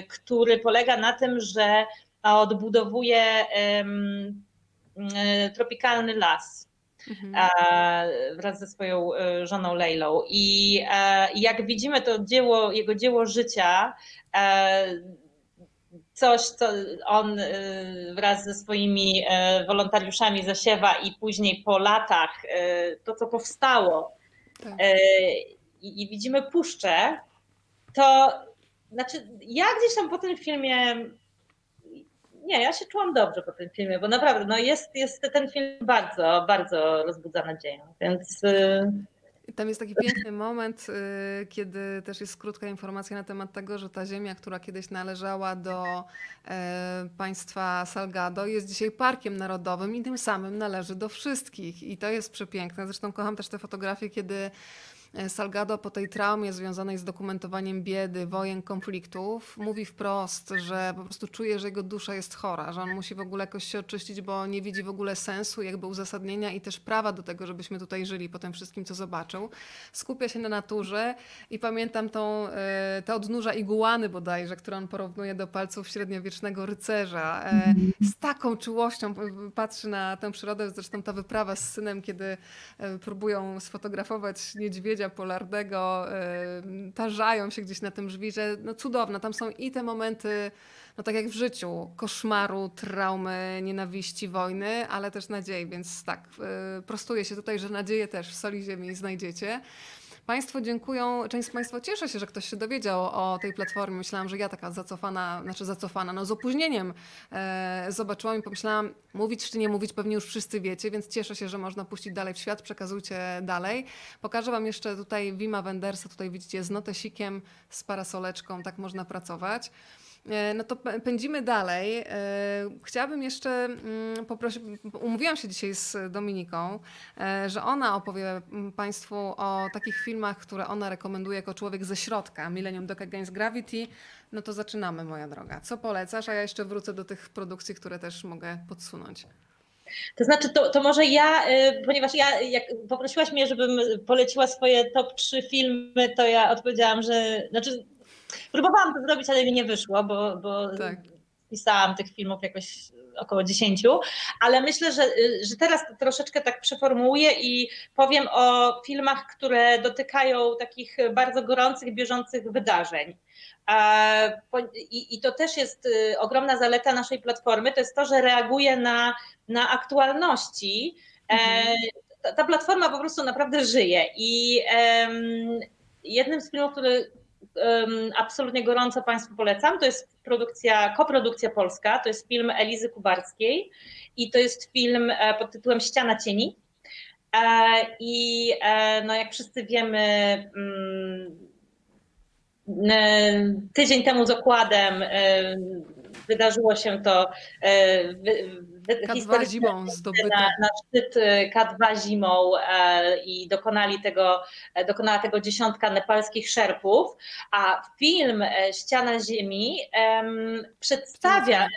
który polega na tym, że odbudowuje tropikalny las mhm. wraz ze swoją żoną Leilą. I jak widzimy to dzieło, jego dzieło życia, coś, co on wraz ze swoimi wolontariuszami zasiewa i później po latach to, co powstało tak. i, i widzimy puszczę, to znaczy ja gdzieś tam po tym filmie nie, ja się czułam dobrze po tym filmie, bo naprawdę no jest, jest ten film bardzo, bardzo rozbudza nadzieję, więc tam jest taki piękny moment, y, kiedy też jest krótka informacja na temat tego, że ta ziemia, która kiedyś należała do e, państwa Salgado, jest dzisiaj parkiem narodowym i tym samym należy do wszystkich. I to jest przepiękne. Zresztą kocham też te fotografie, kiedy Salgado po tej traumie związanej z dokumentowaniem biedy, wojen, konfliktów mówi wprost, że po prostu czuje, że jego dusza jest chora, że on musi w ogóle jakoś się oczyścić, bo nie widzi w ogóle sensu, jakby uzasadnienia i też prawa do tego, żebyśmy tutaj żyli po tym wszystkim, co zobaczył. Skupia się na naturze i pamiętam tą, e, te odnóża iguany bodajże, które on porównuje do palców średniowiecznego rycerza. E, z taką czułością patrzy na tę przyrodę, zresztą ta wyprawa z synem, kiedy próbują sfotografować niedźwiedzia, niedźwiedzia polarnego y, tarzają się gdzieś na tym że No cudowne, tam są i te momenty, no tak jak w życiu, koszmaru, traumy, nienawiści, wojny, ale też nadziei, więc tak, y, prostuje się tutaj, że nadzieję też w soli ziemi znajdziecie. Państwo dziękują, część z Państwa cieszy się, że ktoś się dowiedział o tej platformie. Myślałam, że ja taka zacofana, znaczy zacofana, no z opóźnieniem e, zobaczyłam i pomyślałam, mówić czy nie mówić, pewnie już wszyscy wiecie, więc cieszę się, że można puścić dalej w świat, przekazujcie dalej. Pokażę Wam jeszcze tutaj Wima Wendersa, tutaj widzicie z notesikiem, z parasoleczką, tak można pracować. E, no to pędzimy dalej. E, chciałabym jeszcze mm, poprosić, umówiłam się dzisiaj z Dominiką, e, że ona opowie mm, Państwu o takich filmach, które ona rekomenduje jako człowiek ze środka, Millennium Dog Against Gravity. No to zaczynamy, moja droga. Co polecasz? A ja jeszcze wrócę do tych produkcji, które też mogę podsunąć. To znaczy, to, to może ja, ponieważ ja, jak poprosiłaś mnie, żebym poleciła swoje top 3 filmy, to ja odpowiedziałam, że, znaczy Próbowałam to zrobić, ale mi nie wyszło, bo, bo tak. pisałam tych filmów jakoś około 10, ale myślę, że, że teraz troszeczkę tak przeformułuję i powiem o filmach, które dotykają takich bardzo gorących, bieżących wydarzeń. I, to też jest y, ogromna zaleta naszej platformy, to jest to, że reaguje na, na aktualności. E, mhm. Ta platforma po prostu naprawdę żyje i jednym z filmów, który absolutnie gorąco Państwu polecam. To jest produkcja, koprodukcja polska, to jest film Elizy Kubarskiej i to jest film e, pod tytułem Ściana cieni. E, I e, no, jak wszyscy wiemy, mm, tydzień temu z okładem wydarzyło się to K2 zimą zdobyte. Na, na szczyt y, K2 zimą e, i dokonali tego, e, dokonała tego dziesiątka nepalskich szerpów, a film e, Ściana Ziemi przedstawia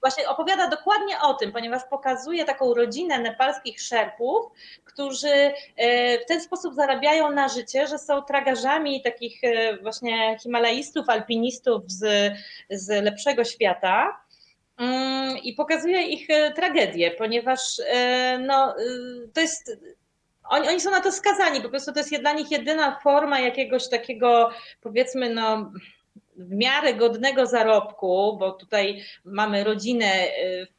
właśnie opowiada dokładnie o tym, ponieważ pokazuje taką rodzinę nepalskich szerpów, którzy w ten sposób zarabiają na życie, że są tragarzami takich właśnie himalaistów, alpinistów z, z lepszego świata. Mm, i pokazuje ich e, tragedię, ponieważ e, no, e, to jest. Oni, oni są na to skazani, po prostu to jest dla nich jedyna forma jakiegoś takiego, powiedzmy, no, w miarę godnego zarobku, bo tutaj mamy rodzinę,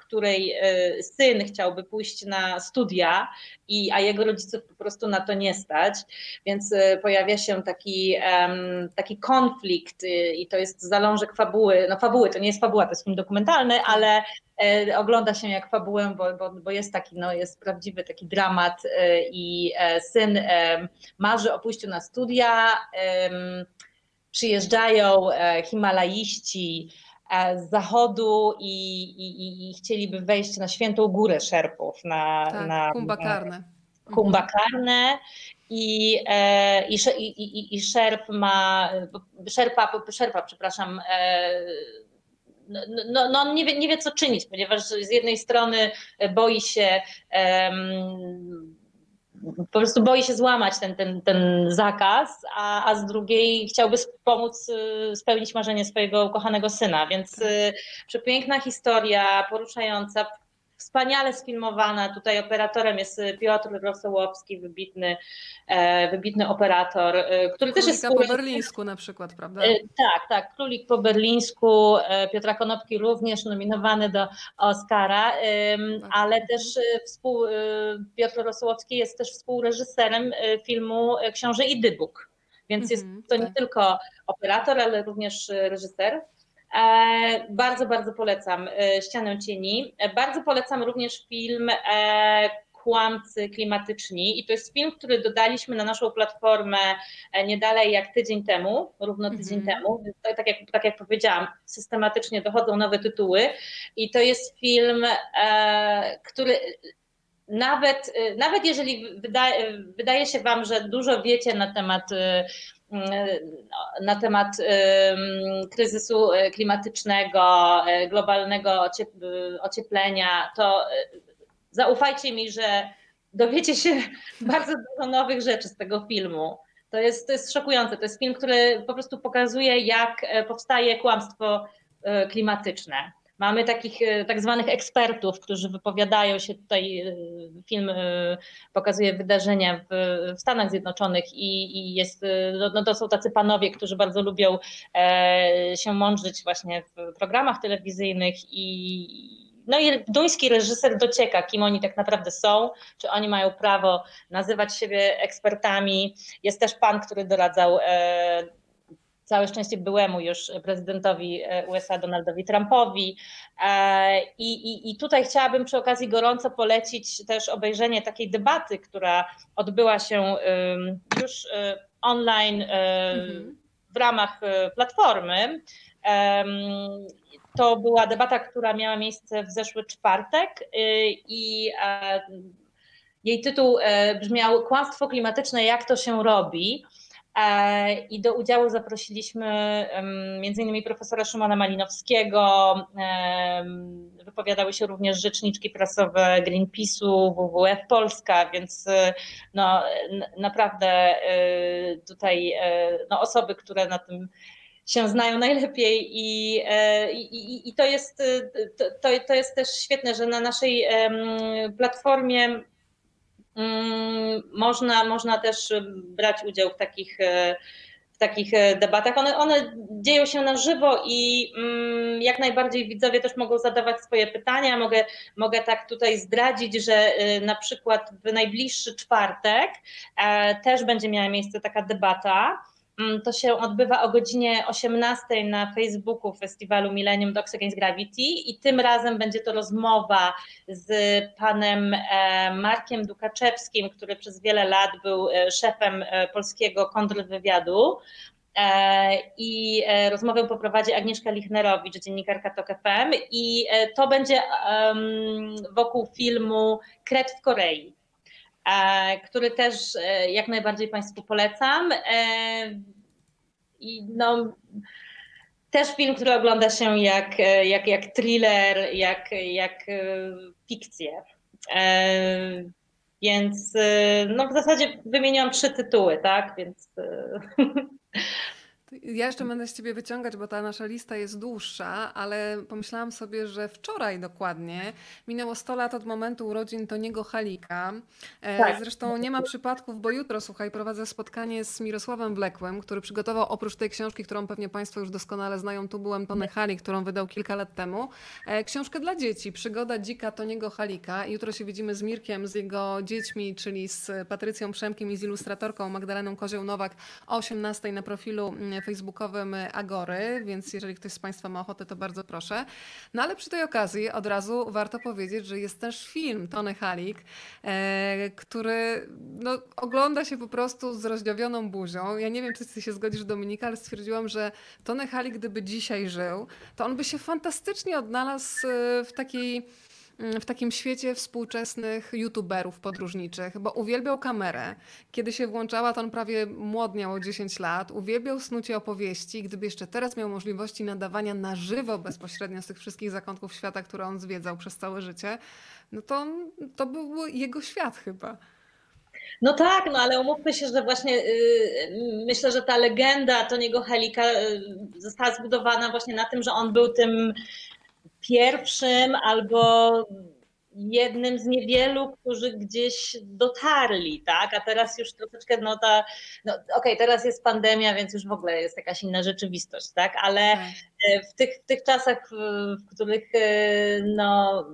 której syn chciałby pójść na studia, i, a jego rodziców po prostu na to nie stać, więc pojawia się taki, taki konflikt i to jest zalążek fabuły. No fabuły, to nie jest fabuła, to jest film dokumentalny, ale e, ogląda się jak fabułę, bo, bo, bo jest taki, no jest prawdziwy taki dramat e, i e, syn marzy o pójściu na studia, przyjeżdżają Himalaiści, e, z zachodu i, i, i chcieliby wejść na świętą górę szerpów. Na, tak, na Kumbakarne. Kumbakarne i, e, i, i, i szerp ma, szerpa, szerpa przepraszam, no, no, no on nie wie, nie wie, co czynić, ponieważ z jednej strony boi się um, po prostu boi się złamać ten, ten, ten zakaz, a, a z drugiej chciałby pomóc y, spełnić marzenie swojego ukochanego syna. Więc y, przepiękna historia, poruszająca, wspaniale sfilmowana. Tutaj operatorem jest Piotr Rosołowski, wybitny, e, wybitny operator, e, który Królika też jest... po berlińsku na przykład, prawda? E, tak, tak. Królik po berlińsku, Piotra Konopki również nominowany do Oscara, tak. ale też współ, Piotr Rosołowski jest też współreżyserem filmu Książę i Dybuk. Więc jest mhm, to nie tak. tylko operator, ale również reżyser. E, bardzo, bardzo polecam e, Ścianę Cieni. E, bardzo polecam również film Kłamcy Klimatyczni i to jest film, który dodaliśmy na naszą platformę nie dalej jak tydzień temu, równo tydzień mm -hmm. temu. Tak jak, tak jak powiedziałam, systematycznie dochodzą nowe tytuły i to jest film, który nawet, nawet jeżeli wydaje, wydaje się Wam, że dużo wiecie na temat na temat kryzysu klimatycznego, globalnego ocieplenia, to zaufajcie mi, że dowiecie się bardzo dużo nowych rzeczy z tego filmu. To jest, to jest szokujące. To jest film, który po prostu pokazuje, jak powstaje kłamstwo klimatyczne. Mamy takich e, tak zwanych ekspertów, którzy wypowiadają się tutaj. E, film e, pokazuje wydarzenia w, w Stanach Zjednoczonych i, i jest, no, no, to są tacy panowie, którzy bardzo lubią się mądrzyć właśnie w programach telewizyjnych i no i duński reżyser docieka, kim oni tak naprawdę są, czy oni mają prawo nazywać siebie ekspertami. Jest też pan, który doradzał całe szczęście byłemu już prezydentowi e, USA Donaldowi Trumpowi. E, I, i, I tutaj chciałabym przy okazji gorąco polecić też obejrzenie takiej debaty, która odbyła się już e, online mhm. w ramach platformy. To była debata, która miała miejsce w zeszły czwartek i jej tytuł brzmiał Kłamstwo klimatyczne, jak to się robi. E, I do udziału zaprosiliśmy m.in. profesora Szymona Malinowskiego, wypowiadały się również rzeczniczki prasowe Greenpeace'u, WWF Polska, więc no, naprawdę e, tutaj e, no, osoby, które na tym się znają najlepiej i, i, i to, jest, to, to jest też świetne, że na naszej platformie można, można też brać udział w takich, e, w takich e, debatach. One, one dzieją się na żywo i mm, jak najbardziej widzowie też mogą zadawać swoje pytania. Mogę, mogę tak tutaj zdradzić, że e, na przykład w najbliższy czwartek też będzie miała miejsce taka debata Mm, to się odbywa o godzinie 18 na Facebooku festiwalu Millennium Dogs Against Gravity i tym razem będzie to rozmowa z panem e, Markiem Dukaczewskim, który przez wiele lat był e, szefem e, polskiego kontrwywiadu. I rozmowę poprowadzi Agnieszka Lichnerowicz, dziennikarka TOK FM i to będzie wokół filmu Kret w Korei. E, który też e, jak najbardziej Państwu polecam. E, I no, też film, który ogląda się jak, jak, jak thriller, jak, jak fikcję. Więc no w zasadzie wymieniłam trzy tytuły, tak? Więc Ja jeszcze będę z ciebie wyciągać, bo ta nasza lista jest dłuższa, ale pomyślałam sobie, że wczoraj dokładnie minęło 100 lat od momentu urodzin Toniego Halika. E, tak. Zresztą nie ma przypadków, bo jutro, słuchaj, prowadzę spotkanie z Mirosławem Blekłem, który przygotował oprócz tej książki, którą pewnie Państwo już doskonale znają, tu byłem Tony Halik, którą wydał kilka lat temu, e, książkę dla dzieci, Przygoda dzika Toniego Halika. Jutro się widzimy z Mirkiem, z jego dziećmi, czyli z Patrycją Przemkiem i z ilustratorką Magdaleną Kozioł-Nowak o 18 na profilu facebookowym Agory, więc jeżeli ktoś z Państwa ma ochotę, to bardzo proszę. No ale przy tej okazji od razu warto powiedzieć, że jest też film Tony Halik, e, który no, ogląda się po prostu z rozdziawioną buzią. Ja nie wiem, czy ty się zgodzisz, Dominika, ale stwierdziłam, że Tony Halik, gdyby dzisiaj żył, to on by się fantastycznie odnalazł e, w takiej w takim świecie współczesnych youtuberów podróżniczych, bo uwielbiał kamerę. Kiedy się włączała, to on prawie młodniał o 10 lat, uwielbiał snucie opowieści. Gdyby jeszcze teraz miał możliwości nadawania na żywo bezpośrednio z tych wszystkich zakątków świata, które on zwiedzał przez całe życie, no to to był jego świat chyba. No tak, no ale umówmy się, że właśnie yy, myślę, że ta legenda Toniego Helika yy, została zbudowana właśnie na tym, że on był tym pierwszym albo jednym z niewielu, którzy gdzieś dotarli, tak? A teraz już troszeczkę, no ta, no okej, okay, teraz jest pandemia, więc już w ogóle jest jakaś inna rzeczywistość, tak? Ale tak. E, w tych, w tych czasach, w których e, no,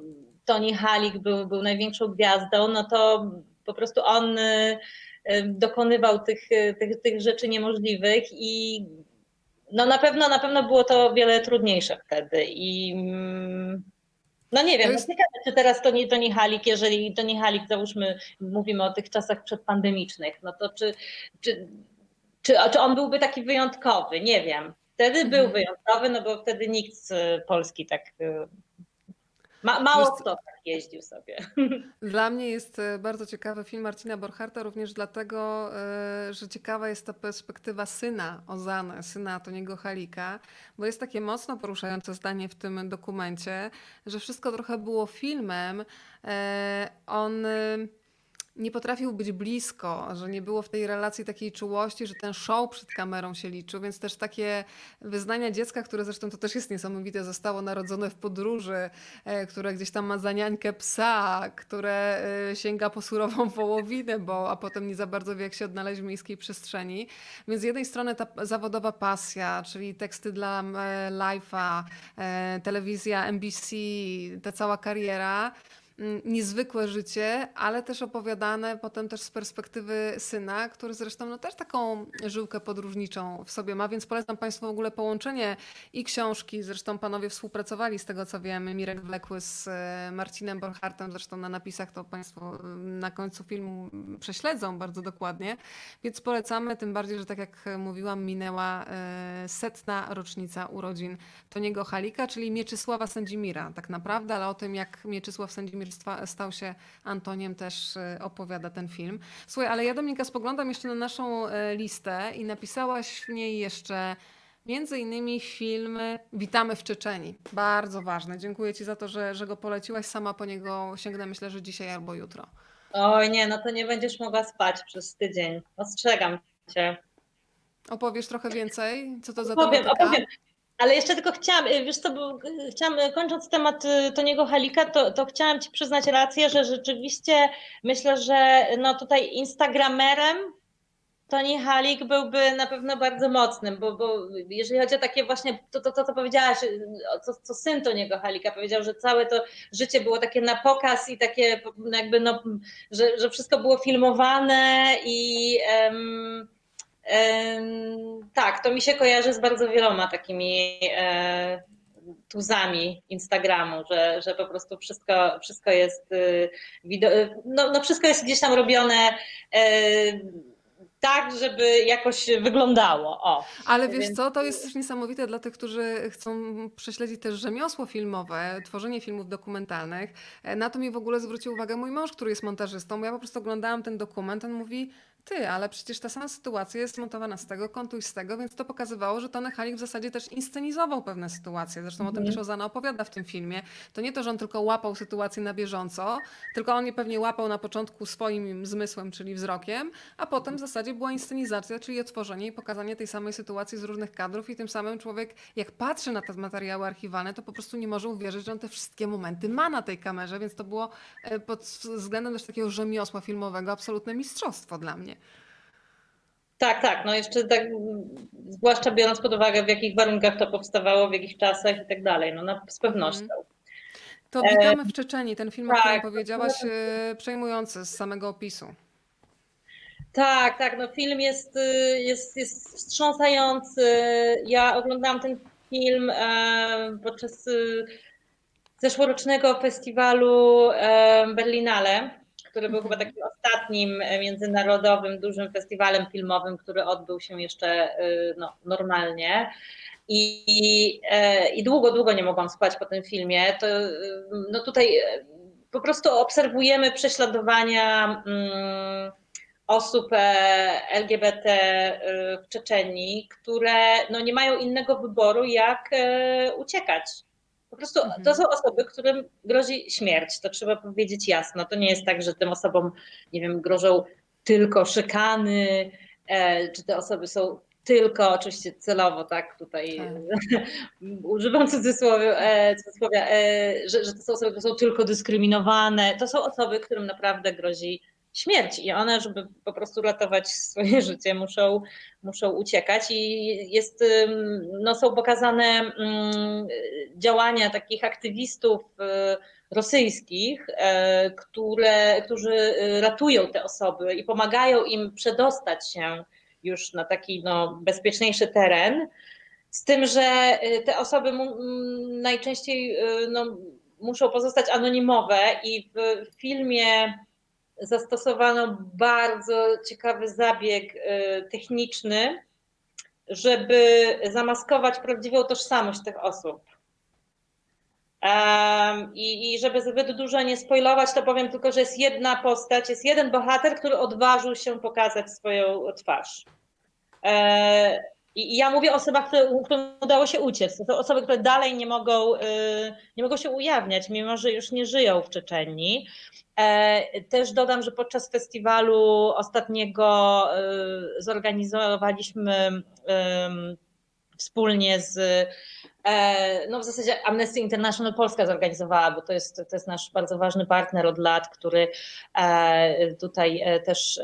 Tony Halik był, był największą gwiazdą, no to po prostu on e, dokonywał tych, tych, tych rzeczy niemożliwych i no na pewno, na pewno było to wiele trudniejsze wtedy i mm, no nie wiem, jest... no ciekawe, czy teraz to nie, Halik, jeżeli to nie Halik, załóżmy, mówimy o tych czasach przedpandemicznych, no to czy, czy, czy, czy on byłby taki wyjątkowy? Nie wiem. Wtedy mhm. był wyjątkowy, no bo wtedy nikt z Polski tak y, Ma, mało kto tak jeździł sobie. Dla mnie jest e, bardzo ciekawy film Marcina Borcharta, również dlatego, e, że ciekawa jest ta perspektywa syna Ozany, syna Toniego Halika, bo jest takie mocno poruszające zdanie w tym dokumencie, że wszystko trochę było filmem. E, on nie potrafił być blisko, że nie było w tej relacji takiej czułości, że ten show przed kamerą się liczył, więc też takie wyznania dziecka, które zresztą to też jest niesamowite, zostało narodzone w podróży, e, które gdzieś tam ma zaniańkę psa, które e, sięga po surową wołowinę, bo a potem nie za bardzo wie, jak się odnaleźć w miejskiej przestrzeni. Więc z jednej strony ta zawodowa pasja, czyli teksty dla e, Life'a, telewizja NBC, ta cała kariera, niezwykłe życie, ale też opowiadane potem też z perspektywy syna, który zresztą no, też taką żyłkę podróżniczą w sobie ma, więc polecam Państwu w ogóle połączenie i książki, zresztą panowie współpracowali z tego co wiem, Mirek Wlekły z e, Marcinem Borchartem, zresztą na napisach to Państwo mm, na końcu filmu prześledzą bardzo dokładnie, więc polecamy, tym bardziej, że tak jak mówiłam, minęła e, setna rocznica urodzin Toniego Halika, czyli Mieczysława Sędzimira. Tak naprawdę, ale o tym jak Mieczysław Sędzimir stał się Antoniem, też e, opowiada ten film. Słuchaj, ale ja Dominika spoglądam jeszcze na naszą e, listę i napisałaś w niej jeszcze Między innymi film Witamy w Czeczeni. Bardzo ważny. Dziękuję Ci za to, że, że go poleciłaś. Sama po niego sięgnę myślę, że dzisiaj albo jutro. Oj nie, no to nie będziesz mogła spać przez tydzień. Ostrzegam Cię. Opowiesz trochę więcej? Co to za opowiem, tematyka? Opowiem. Ale jeszcze tylko chciałam, y, wiesz co, bo y, chciałam, y, kończąc temat Toniego Halika, to, to chciałam Ci przyznać rację, że rzeczywiście myślę, że no tutaj Instagramerem Toni Halik byłby na pewno bardzo mocnym, bo, bo jeżeli chodzi o takie właśnie, to, to, to co powiedziałaś, co, co syn Toniego Halika powiedział, że całe to życie było takie na pokaz i takie jakby, no, że, że wszystko było filmowane i... Um, tak, to mi się kojarzy z bardzo wieloma takimi e, tuzami Instagramu, że, że po prostu wszystko, wszystko jest y, no, no wszystko jest gdzieś tam robione e, tak, żeby jakoś wyglądało. O. Ale wiesz Więc... co, to jest też niesamowite dla tych, którzy chcą prześledzić też rzemiosło filmowe, tworzenie filmów dokumentalnych. E, na to mi w ogóle zwrócił uwagę mój mąż, który jest montażystą. Ja po prostu oglądałam ten dokument, on mówi, ty, ale przecież ta sama sytuacja jest montowana z tego kątu i z tego, więc to pokazywało, że Tony Halik w zasadzie też inscenizował pewne sytuacje. Zresztą mm. o tym mhm. też Ozana opowiada w tym filmie. To nie to, że on tylko łapał sytuację na bieżąco, tylko on je pewnie łapał na początku swoim zmysłem, czyli wzrokiem, a potem w zasadzie była inscenizacja, czyli otworzenie i pokazanie tej samej sytuacji z różnych kadrów i tym samym człowiek, jak patrzy na te materiały archiwalne, to po prostu nie może uwierzyć, że on te wszystkie momenty ma na tej kamerze, więc to było e, pod względem też takiego rzemiosła filmowego absolutne mistrzostwo dla mnie. Tak, tak. No jeszcze tak, zwłaszcza biorąc pod uwagę, w jakich warunkach to powstawało, w jakich czasach i tak dalej. No, no z pewnością. Mhm. To witamy w Czeczeni. Ten film, tak, o którym powiedziałaś, to... E, przejmujący z samego opisu. Tak, tak, no film jest, y, jest, jest wstrząsający. Ja oglądałam ten film e, podczas zeszłorocznego festiwalu e, Berlinale, który był chyba takim ostatnim e, międzynarodowym, dużym festiwalem filmowym, który odbył się jeszcze no, normalnie. I, I długo, długo nie mogłam spać po tym filmie. To, no tutaj po prostu obserwujemy prześladowania. Mm, osób e, LGBT e, w Czeczeni, które no, nie mają innego wyboru, jak e, uciekać. Po prostu mhm. to są osoby, którym grozi śmierć. To trzeba powiedzieć jasno. To nie jest tak, że tym osobom, nie wiem, grożą tylko szykany, czy te osoby są tylko, oczywiście celowo, tak, tutaj tak. używam cudzysłowia, cudzysłowia że, że to są osoby, które są tylko dyskryminowane. To są osoby, którym naprawdę grozi śmierć i one, żeby po prostu ratować swoje życie, muszą, muszą uciekać i jest, no, są pokazane działania takich aktywistów y, rosyjskich, e, które, którzy ratują te osoby i pomagają im przedostać się już na taki no, bezpieczniejszy teren. Z tym, że y, te osoby najczęściej y, no, muszą pozostać anonimowe i w filmie zastosowano bardzo ciekawy zabieg y, techniczny, żeby zamaskować prawdziwą tożsamość tych osób. I, I żeby zbyt dużo nie spoilować, to powiem tylko, że jest jedna postać, jest jeden bohater, który odważył się pokazać swoją twarz. E, I ja mówię o osobach, którym udało się uciec. To są osoby, które dalej nie mogą, y, nie mogą się ujawniać, mimo że już nie żyją w Czeczeni. E, też dodam, że podczas festiwalu ostatniego e, zorganizowaliśmy wspólnie z e, no w zasadzie Amnesty International Polska zorganizowała, bo to jest, to jest nasz bardzo ważny partner od lat, który tutaj też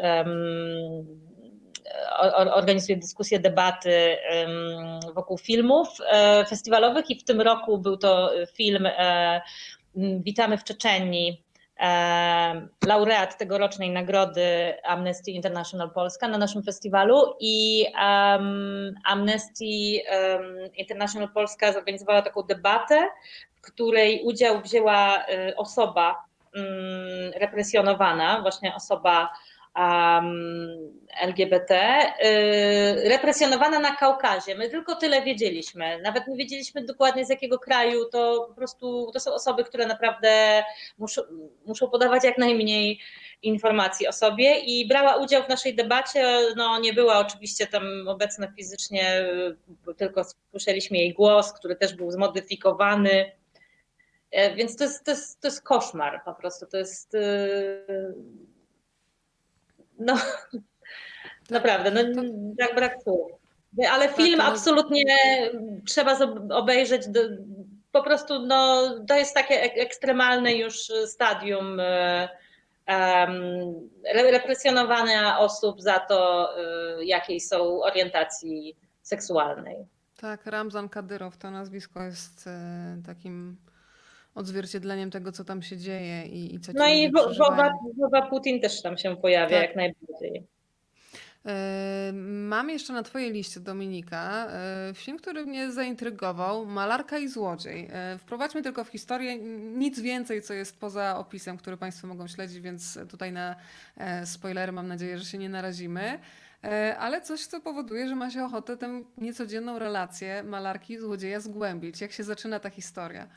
organizuje dyskusje, debaty wokół filmów festiwalowych i w tym roku był to film Witamy w Czeczenii laureat tegorocznej nagrody Amnesty International Polska na naszym festiwalu i Amnesty International Polska zorganizowała taką debatę, w której udział wzięła y, osoba um, represjonowana, właśnie osoba um, LGBT, y, represjonowana na Kaukazie. My tylko tyle wiedzieliśmy. Nawet nie wiedzieliśmy dokładnie z jakiego kraju. To po prostu to są osoby, które naprawdę muszą, muszą podawać jak najmniej informacji o sobie i brała udział w naszej debacie. No, nie była oczywiście tam obecna fizycznie, tylko słyszeliśmy jej głos, który też był zmodyfikowany. E, więc to jest, to jest, to jest koszmar po prostu. To jest y, no, naprawdę, no, brak, brak słów. Ale tak, film absolutnie trzeba obejrzeć. Do, po prostu no, to jest takie ekstremalne już stadium um, represjonowania osób za to, e, jakiej są orientacji seksualnej. Tak, Ramzan Kadyrow, to nazwisko jest e, takim odzwierciedleniem tego, co tam się dzieje i, i co No i Wowa Putin też tam się pojawia tak. jak najbardziej. E, mam jeszcze na Twojej liście, Dominika, e, film, który mnie zaintrygował, Malarka i Złodziej. E, wprowadźmy tylko w historię nic więcej, co jest poza opisem, który Państwo mogą śledzić, więc tutaj na spoilery mam nadzieję, że się nie narazimy. Ale coś, co powoduje, że ma się ochotę tę niecodzienną relację malarki i złodzieja zgłębić. Jak się zaczyna ta historia?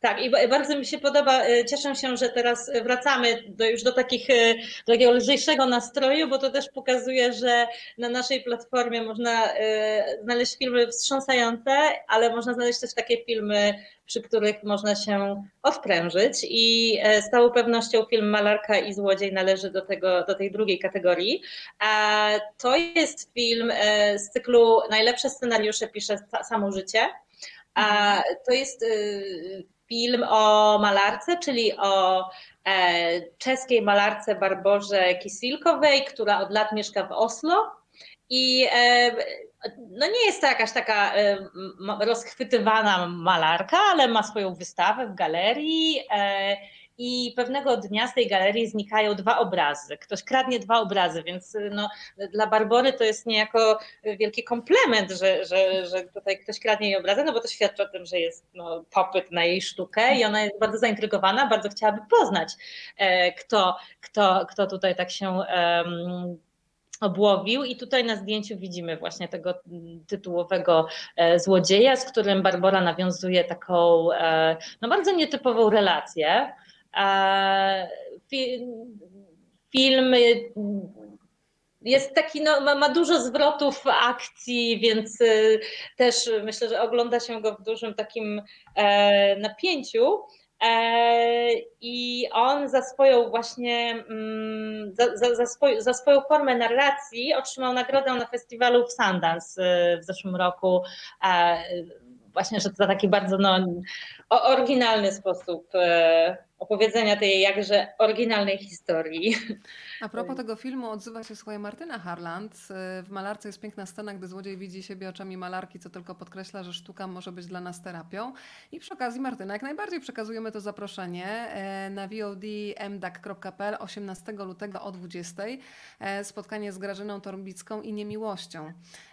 Tak, i bardzo mi się podoba, e, cieszę się, że teraz wracamy do, już do, takich, e, do takiego lżejszego nastroju, bo to też pokazuje, że na naszej platformie można e, znaleźć filmy wstrząsające, ale można znaleźć też takie filmy, przy których można się odprężyć i z całą pewnością film Malarka i Złodziej należy do, tego, do tej drugiej kategorii. A to jest film z cyklu Najlepsze scenariusze pisze samo życie. A to jest film o malarce, czyli o e, czeskiej malarce Barborze Kisilkowej, która od lat mieszka w Oslo. I e, no nie jest to jakaś taka e, rozchwytywana malarka, ale ma swoją wystawę w galerii i pewnego dnia z tej galerii znikają dwa obrazy. Ktoś kradnie dwa obrazy, więc no, dla Barbory to jest niejako wielki komplement, że, że, że tutaj ktoś kradnie jej obrazy, no bo to świadczy o tym, że jest no, popyt na jej sztukę i ona jest bardzo zaintrygowana, bardzo chciałaby poznać, e, kto, kto, kto tutaj tak się obłowił i tutaj na zdjęciu widzimy właśnie tego tytułowego e, złodzieja, z którym Barbara nawiązuje taką e, no bardzo nietypową relację. E, film jest taki, no, ma, ma, dużo zwrotów akcji, więc też myślę, że ogląda się go w dużym takim napięciu. E, I on za swoją właśnie, mm, za, za, za, za, swoją formę narracji otrzymał nagrodę na festiwalu w Sundance e, w zeszłym roku. E, właśnie, że to za taki bardzo no, oryginalny sposób opowiedzenia tej jakże oryginalnej historii. A propos tego filmu odzywa się słuchaj Martyna Harland. W malarce jest piękna scena, gdy złodziej widzi siebie oczami malarki, co tylko podkreśla, że sztuka może być dla nas terapią. I przy okazji Martyna, jak najbardziej przekazujemy to zaproszenie e, na vodmdak.pl 18 lutego o 20. E, spotkanie z Grażyną Torbicką i Niemiłością.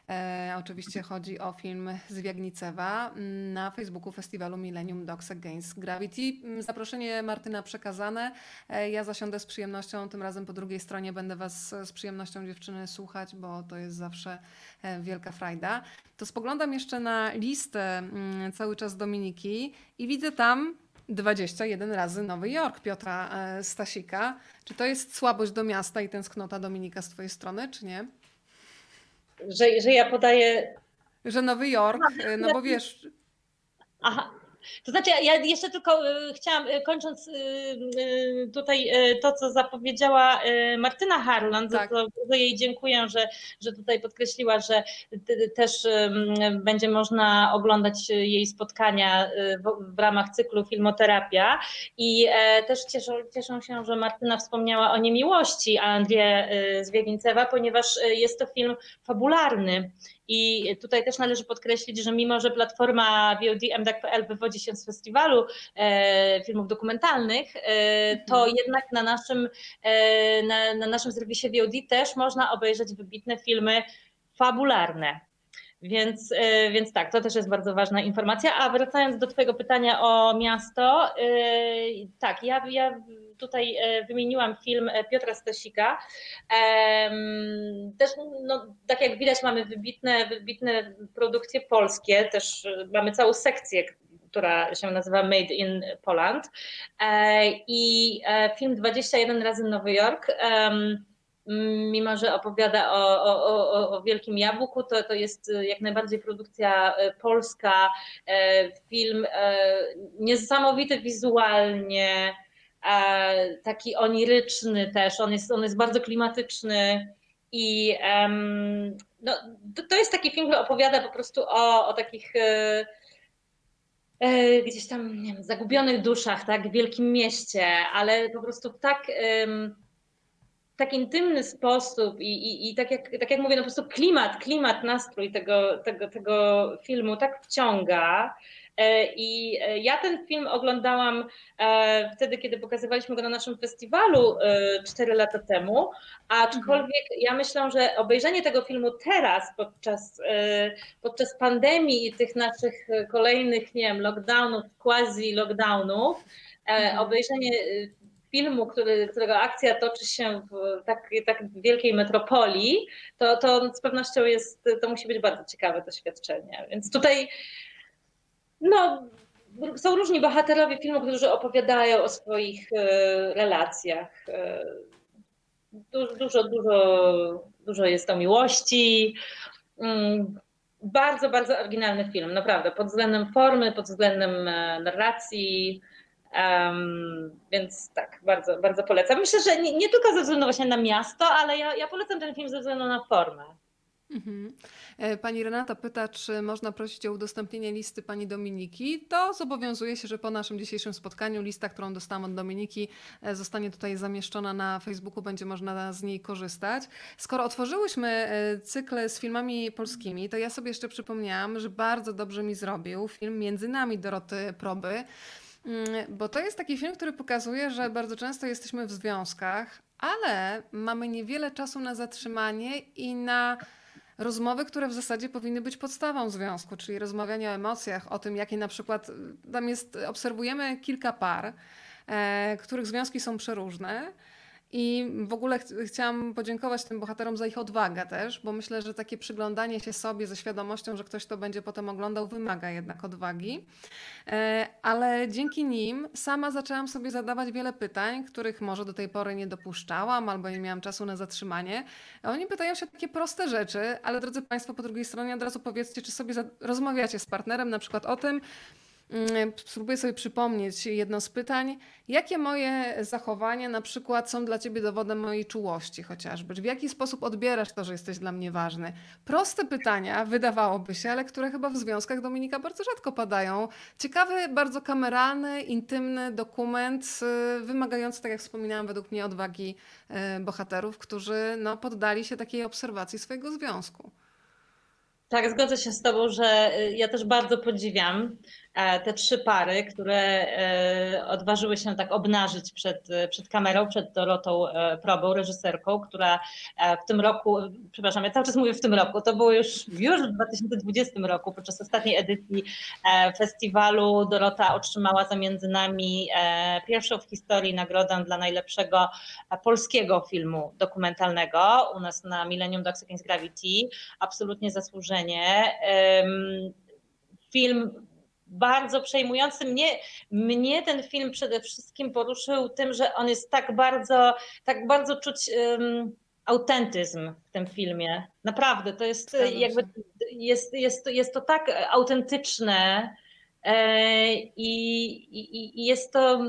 E, oczywiście chodzi o film Zwiagnicewa na Facebooku festiwalu Millennium Dogs Against Gravity. Zaproszenie Martyna przekazane. E, ja zasiądę z przyjemnością, tym razem po drugiej stronie będę Was z przyjemnością dziewczyny słuchać, bo to jest zawsze e, wielka frajda. To spoglądam jeszcze na listę mm, cały czas Dominiki i widzę tam 21 razy Nowy Jork Piotra e, Stasika. Czy to jest słabość do miasta i tęsknota Dominika z Twojej strony, czy nie? Że, że ja podaję. Że Nowy Jork, no bo wiesz. Aha, to znaczy, ja jeszcze tylko y, chciałam, y, kończąc y, tutaj to, co zapowiedziała Martyna Harland, tak. za to jej dziękuję, że, że tutaj podkreśliła, że też będzie można oglądać jej spotkania w, w ramach cyklu Filmoterapia i e, też cieszą, cieszą się, że Martyna wspomniała o niemiłości Andrzeja Zwiegincewa, ponieważ jest to film fabularny i tutaj też należy podkreślić, że mimo, że platforma VOD wywodzi się z festiwalu e, filmów dokumentalnych, e, to mhm. jednak na naszym, e, na, na naszym serwisie VOD też można obejrzeć wybitne filmy fabularne. Więc, więc tak, to też jest bardzo ważna informacja. A wracając do Twojego pytania o miasto, tak, ja, ja tutaj e, wymieniłam film e, Piotra Stasika. Też, no, tak jak widać, mamy wybitne, wybitne produkcje polskie, też e, mamy całą sekcję, która się nazywa Made in Poland. I film 21 razy Nowy Jork mimo że opowiada o, o, o, o, Wielkim Jabłku, to, to jest jak najbardziej produkcja polska, film niesamowity wizualnie, taki oniryczny też, on jest, on jest bardzo klimatyczny i no, to, jest taki film, który opowiada po prostu o, o takich e, gdzieś tam nie wiem, zagubionych duszach, tak, w wielkim mieście, ale po prostu tak tak intymny sposób i, i, i tak, jak, tak jak mówię, no po prostu klimat, klimat, nastrój tego, tego, tego filmu tak wciąga, E, I e, ja ten film oglądałam e, wtedy, kiedy pokazywaliśmy go na naszym festiwalu 4 lata temu, aczkolwiek ja myślę, że obejrzenie tego filmu teraz podczas, podczas pandemii i tych naszych kolejnych, nie wiem, lockdownów, quasi-lockdownów, mhm. obejrzenie filmu, który, którego akcja toczy się w tak, tak wielkiej metropolii, to, to z pewnością jest, to musi być bardzo ciekawe doświadczenie. Więc tutaj no, są różni bohaterowie filmu, którzy opowiadają o swoich e, relacjach. E, dużo, dużo, dużo jest o miłości. Mm, bardzo, bardzo oryginalny film, naprawdę, pod względem formy, pod względem e, narracji. Um, więc tak, bardzo, bardzo polecam. Myślę, że nie, nie, tylko ze względu właśnie na miasto, ale ja, ja polecam ten film ze względu na formę. Mhm. E, pani Renata pyta, czy można prosić o udostępnienie listy pani Dominiki. To zobowiązuje się, że po naszym dzisiejszym spotkaniu lista, którą dostałam od Dominiki, e, zostanie tutaj zamieszczona na Facebooku, będzie można z niej korzystać. Skoro otworzyłyśmy e, cykle z filmami polskimi, to ja sobie jeszcze przypomniałam, że bardzo dobrze mi zrobił film Między nami Doroty Proby. Mm, bo to jest taki film, który pokazuje, że bardzo często jesteśmy w związkach, ale mamy niewiele czasu na zatrzymanie i na rozmowy, które w zasadzie powinny być podstawą związku, czyli rozmawianie o emocjach, o tym, jakie na przykład tam jest, obserwujemy kilka par, e, których związki są przeróżne. I w ogóle ch chciałam podziękować tym bohaterom za ich odwagę też, bo myślę, że takie przyglądanie się sobie ze świadomością, że ktoś to będzie potem oglądał, wymaga jednak odwagi. E, ale dzięki nim sama zaczęłam sobie zadawać wiele pytań, których może do tej pory nie dopuszczałam albo nie miałam czasu na zatrzymanie. A oni pytają się takie proste rzeczy, ale drodzy Państwo, po drugiej stronie od razu powiedzcie, czy sobie rozmawiacie z partnerem na przykład o tym, spróbuję sobie przypomnieć jedno z pytań. Jakie moje zachowania na przykład są dla ciebie dowodem mojej czułości chociażby? W jaki sposób odbierasz to, że jesteś dla mnie ważny? Proste pytania, wydawałoby się, ale które chyba w związkach Dominika bardzo rzadko padają. Ciekawy, bardzo kameralny, intymny dokument, y, wymagający, tak jak wspominałam, według mnie odwagi y, bohaterów, którzy no, poddali się takiej obserwacji swojego związku. Tak, zgodzę się z Tobą, że y, ja też bardzo podziwiam te trzy pary, które e, odważyły się tak obnażyć przed, przed kamerą, przed Dorotą e, Probą, reżyserką, która w tym roku, przepraszam, ja cały czas mówię w tym roku, to było już, już w 2020 roku, podczas ostatniej edycji festiwalu Dorota otrzymała za między nami pierwszą w historii nagrodę dla najlepszego polskiego filmu dokumentalnego u nas na Millennium Dogs Against Gravity. Absolutnie zasłużenie. Film bardzo przejmujący. Mnie, mnie ten film przede wszystkim poruszył tym, że on jest tak bardzo, tak bardzo czuć um, autentyzm w tym filmie. Naprawdę, to jest jakby jest, jest, jest to tak autentyczne. E, I, i, I, jest to,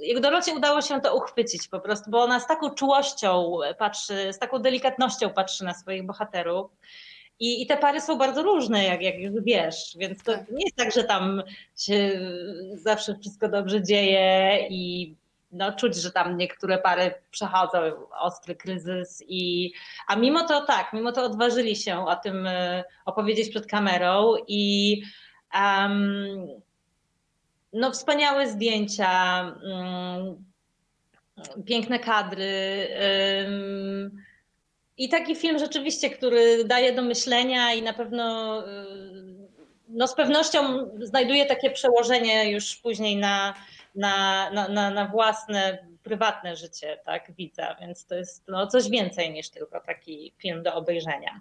jak Dorocie udało się to uchwycić po prostu, bo ona z taką czułością patrzy, z taką delikatnością patrzy na swoich bohaterów. I, I, te pary są bardzo różne, jak, jak już wiesz, więc to tak. nie jest tak, że tam się zawsze wszystko dobrze dzieje i no, czuć, że tam niektóre pary przechodzą ostry kryzys i a mimo to tak, mimo to odważyli się o tym e, opowiedzieć przed kamerą i um, no wspaniałe zdjęcia, um, piękne kadry. Um, i taki film rzeczywiście, który daje do myślenia i na pewno y, no z pewnością znajduje takie przełożenie już później na, na, na, na, własne prywatne życie tak, widza, więc to jest no, coś więcej niż tylko taki film do obejrzenia.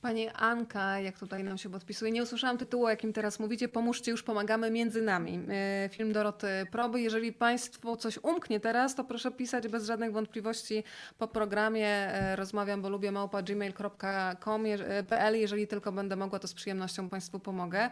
Pani Anka, jak tutaj nam się podpisuje, nie usłyszałam tytułu, o jakim teraz mówicie. Pomóżcie, już pomagamy między nami. E, film Doroty Proby. Jeżeli Państwu coś umknie teraz, to proszę pisać bez żadnych wątpliwości po programie. E, rozmawiam, bo lubię małpa gmail.com.pl. E, jeżeli tylko będę mogła, to z przyjemnością Państwu pomogę.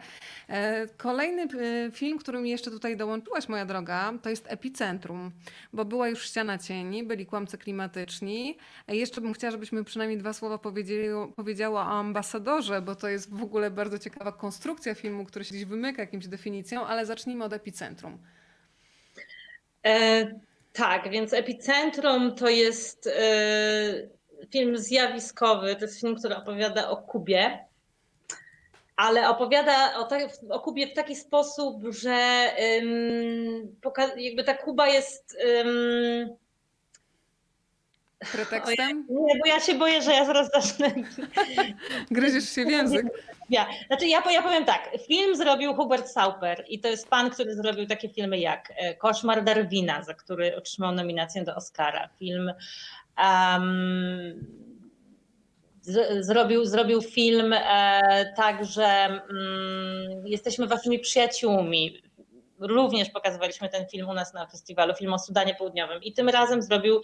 Kolejny film, który mi jeszcze tutaj dołączyłaś, moja droga, to jest Epicentrum, bo była już Ściana Cieni, byli kłamcy klimatyczni. Jeszcze bym chciała, żebyśmy przynajmniej dwa słowa powiedzieli, powiedziała ambasadorze, bo to jest w ogóle bardzo ciekawa konstrukcja filmu, który się gdzieś wymyka jakimś definicją, ale zacznijmy od epicentrum. E, tak, więc epicentrum to jest e, film zjawiskowy, to jest film, który opowiada o Kubie, ale opowiada o, o Kubie w taki sposób, że jakby ta Kuba jest pretekstem? Nie, bo ja się boję, że ja zaraz zacznę. Gryziesz się w język. Ja, znaczy ja, ja powiem tak, film zrobił Hubert Sauper i to jest pan, który zrobił takie filmy jak e, Koszmar Darwina, za który otrzymał nominację do Oscara. Film um, z, zrobił, zrobił film e, także mm, Jesteśmy waszymi przyjaciółmi. Również pokazywaliśmy ten film u nas na festiwalu, film o Sudanie Południowym i tym razem zrobił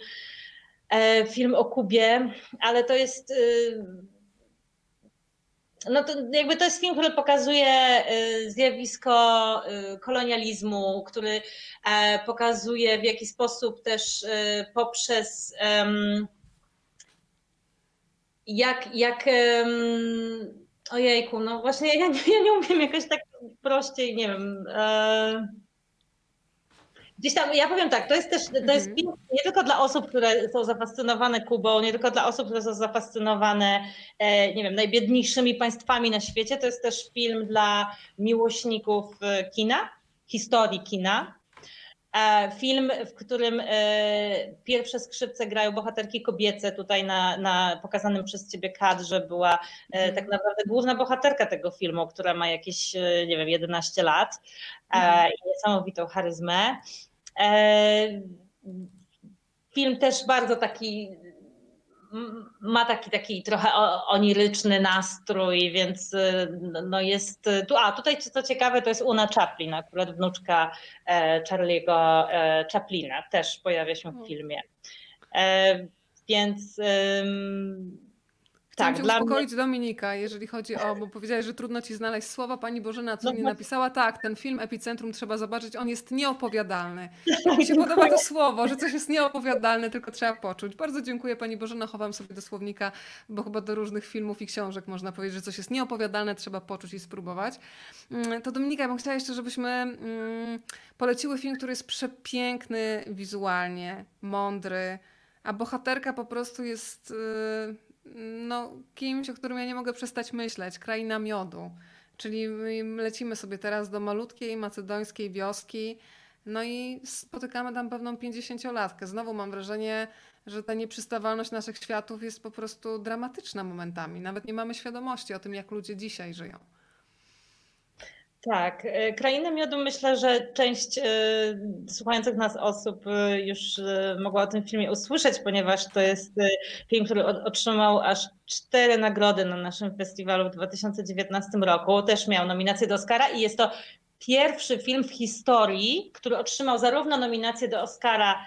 film o Kubie, ale to jest y, no to jakby to jest film, który pokazuje y, zjawisko y, kolonializmu, który e, pokazuje w jaki sposób też poprzez jak, jak ojejku, no właśnie ja, ja nie umiem jakoś tak prościej, nie wiem, e, Gdzieś tam, ja powiem tak, to jest też, to jest film mhm. nie tylko dla osób, które są zafascynowane Kubą, nie tylko dla osób, które są zafascynowane, e, nie wiem, najbiedniejszymi państwami na świecie, to jest też film dla miłośników e, kina, historii kina. E, film, w którym e, pierwsze skrzypce grają bohaterki kobiece. Tutaj na, na pokazanym przez ciebie kadrze była mm. tak naprawdę główna bohaterka tego filmu, która ma jakieś, nie wiem, 11 lat mm. i niesamowitą charyzmę. Film też bardzo taki ma taki, taki trochę oniryczny nastrój, więc y, no jest tu, a tutaj co ciekawe to jest Una Chaplin, akurat wnuczka e, Charlie'ego e, Chaplina, też pojawia się w filmie. E, więc Chcę tak, uspokoić mnie... Dominika, jeżeli chodzi o, bo powiedziałeś, że trudno ci znaleźć słowa. Pani Bożena co no, nie napisała, tak, ten film Epicentrum trzeba zobaczyć, on jest nieopowiadalny. Mi się podoba to słowo, że coś jest nieopowiadalne, tylko trzeba poczuć. Bardzo dziękuję Pani Bożena, chowam sobie do słownika, bo chyba do różnych filmów i książek można powiedzieć, że coś jest nieopowiadalne, trzeba poczuć i spróbować. Mm, to Dominika, ja bym chciała jeszcze, żebyśmy mm, poleciły film, który jest przepiękny wizualnie, mądry, a bohaterka po prostu jest y, no, kimś, o którym ja nie mogę przestać myśleć, kraina miodu. Czyli lecimy sobie teraz do malutkiej macedońskiej wioski, no i spotykamy tam pewną pięćdziesięciolatkę. Znowu mam wrażenie, że ta nieprzystawalność naszych światów jest po prostu dramatyczna momentami. Nawet nie mamy świadomości o tym, jak ludzie dzisiaj żyją. Tak, e, Krainę Miodu myślę, że część e, słuchających nas osób e, już mogła o tym filmie usłyszeć, ponieważ to jest film, który otrzymał aż cztery nagrody na naszym festiwalu w 2019 roku. Też miał nominację do Oscara i jest to pierwszy film w historii, który otrzymał zarówno nominację do Oscara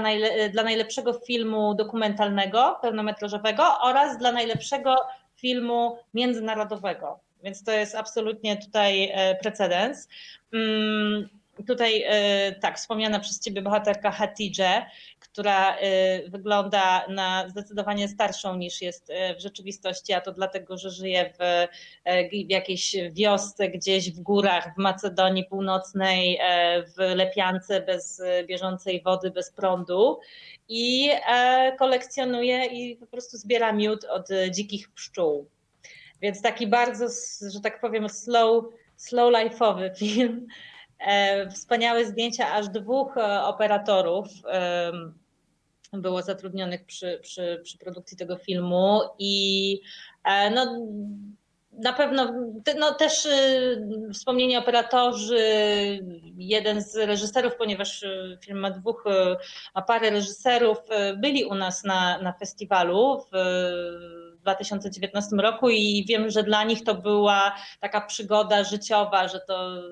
najle dla najlepszego filmu dokumentalnego, pełnometrażowego oraz dla najlepszego filmu międzynarodowego więc to jest absolutnie tutaj e, precedens. Mm, tutaj e, tak, wspomniana przez Ciebie bohaterka Hatidże, która e, wygląda na zdecydowanie starszą niż jest w rzeczywistości, a to dlatego, że żyje w, w jakiejś wiosce gdzieś w górach w Macedonii Północnej, w lepiance bez bieżącej wody, bez prądu i kolekcjonuje i po prostu zbiera miód od dzikich pszczół. Więc taki bardzo, że tak powiem, slow, slow life'owy film. E, wspaniałe zdjęcia aż dwóch e, operatorów było zatrudnionych przy, przy, przy produkcji tego filmu i e, no, na pewno no, też wspomnienie operatorzy, jeden z reżyserów, ponieważ film ma dwóch, ma parę reżyserów, byli u nas na, na festiwalu w 2019 roku i wiem, że dla nich to była taka przygoda życiowa, że to,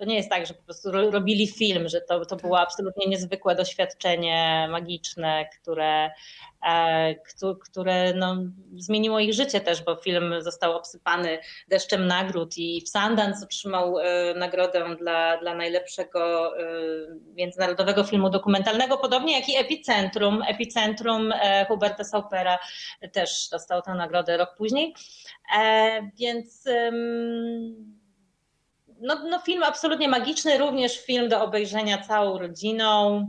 to nie jest tak, że po prostu robili film, że to, to było absolutnie niezwykłe doświadczenie magiczne, które, e, które no, zmieniło ich życie też, bo film został obsypany deszczem nagród i w Sundance otrzymał e, nagrodę dla, dla najlepszego e, międzynarodowego filmu dokumentalnego, podobnie jak i Epicentrum. Epicentrum Huberta Saupera też dostał tę nagrodę rok później. Więc no, no film absolutnie magiczny, również film do obejrzenia całą rodziną.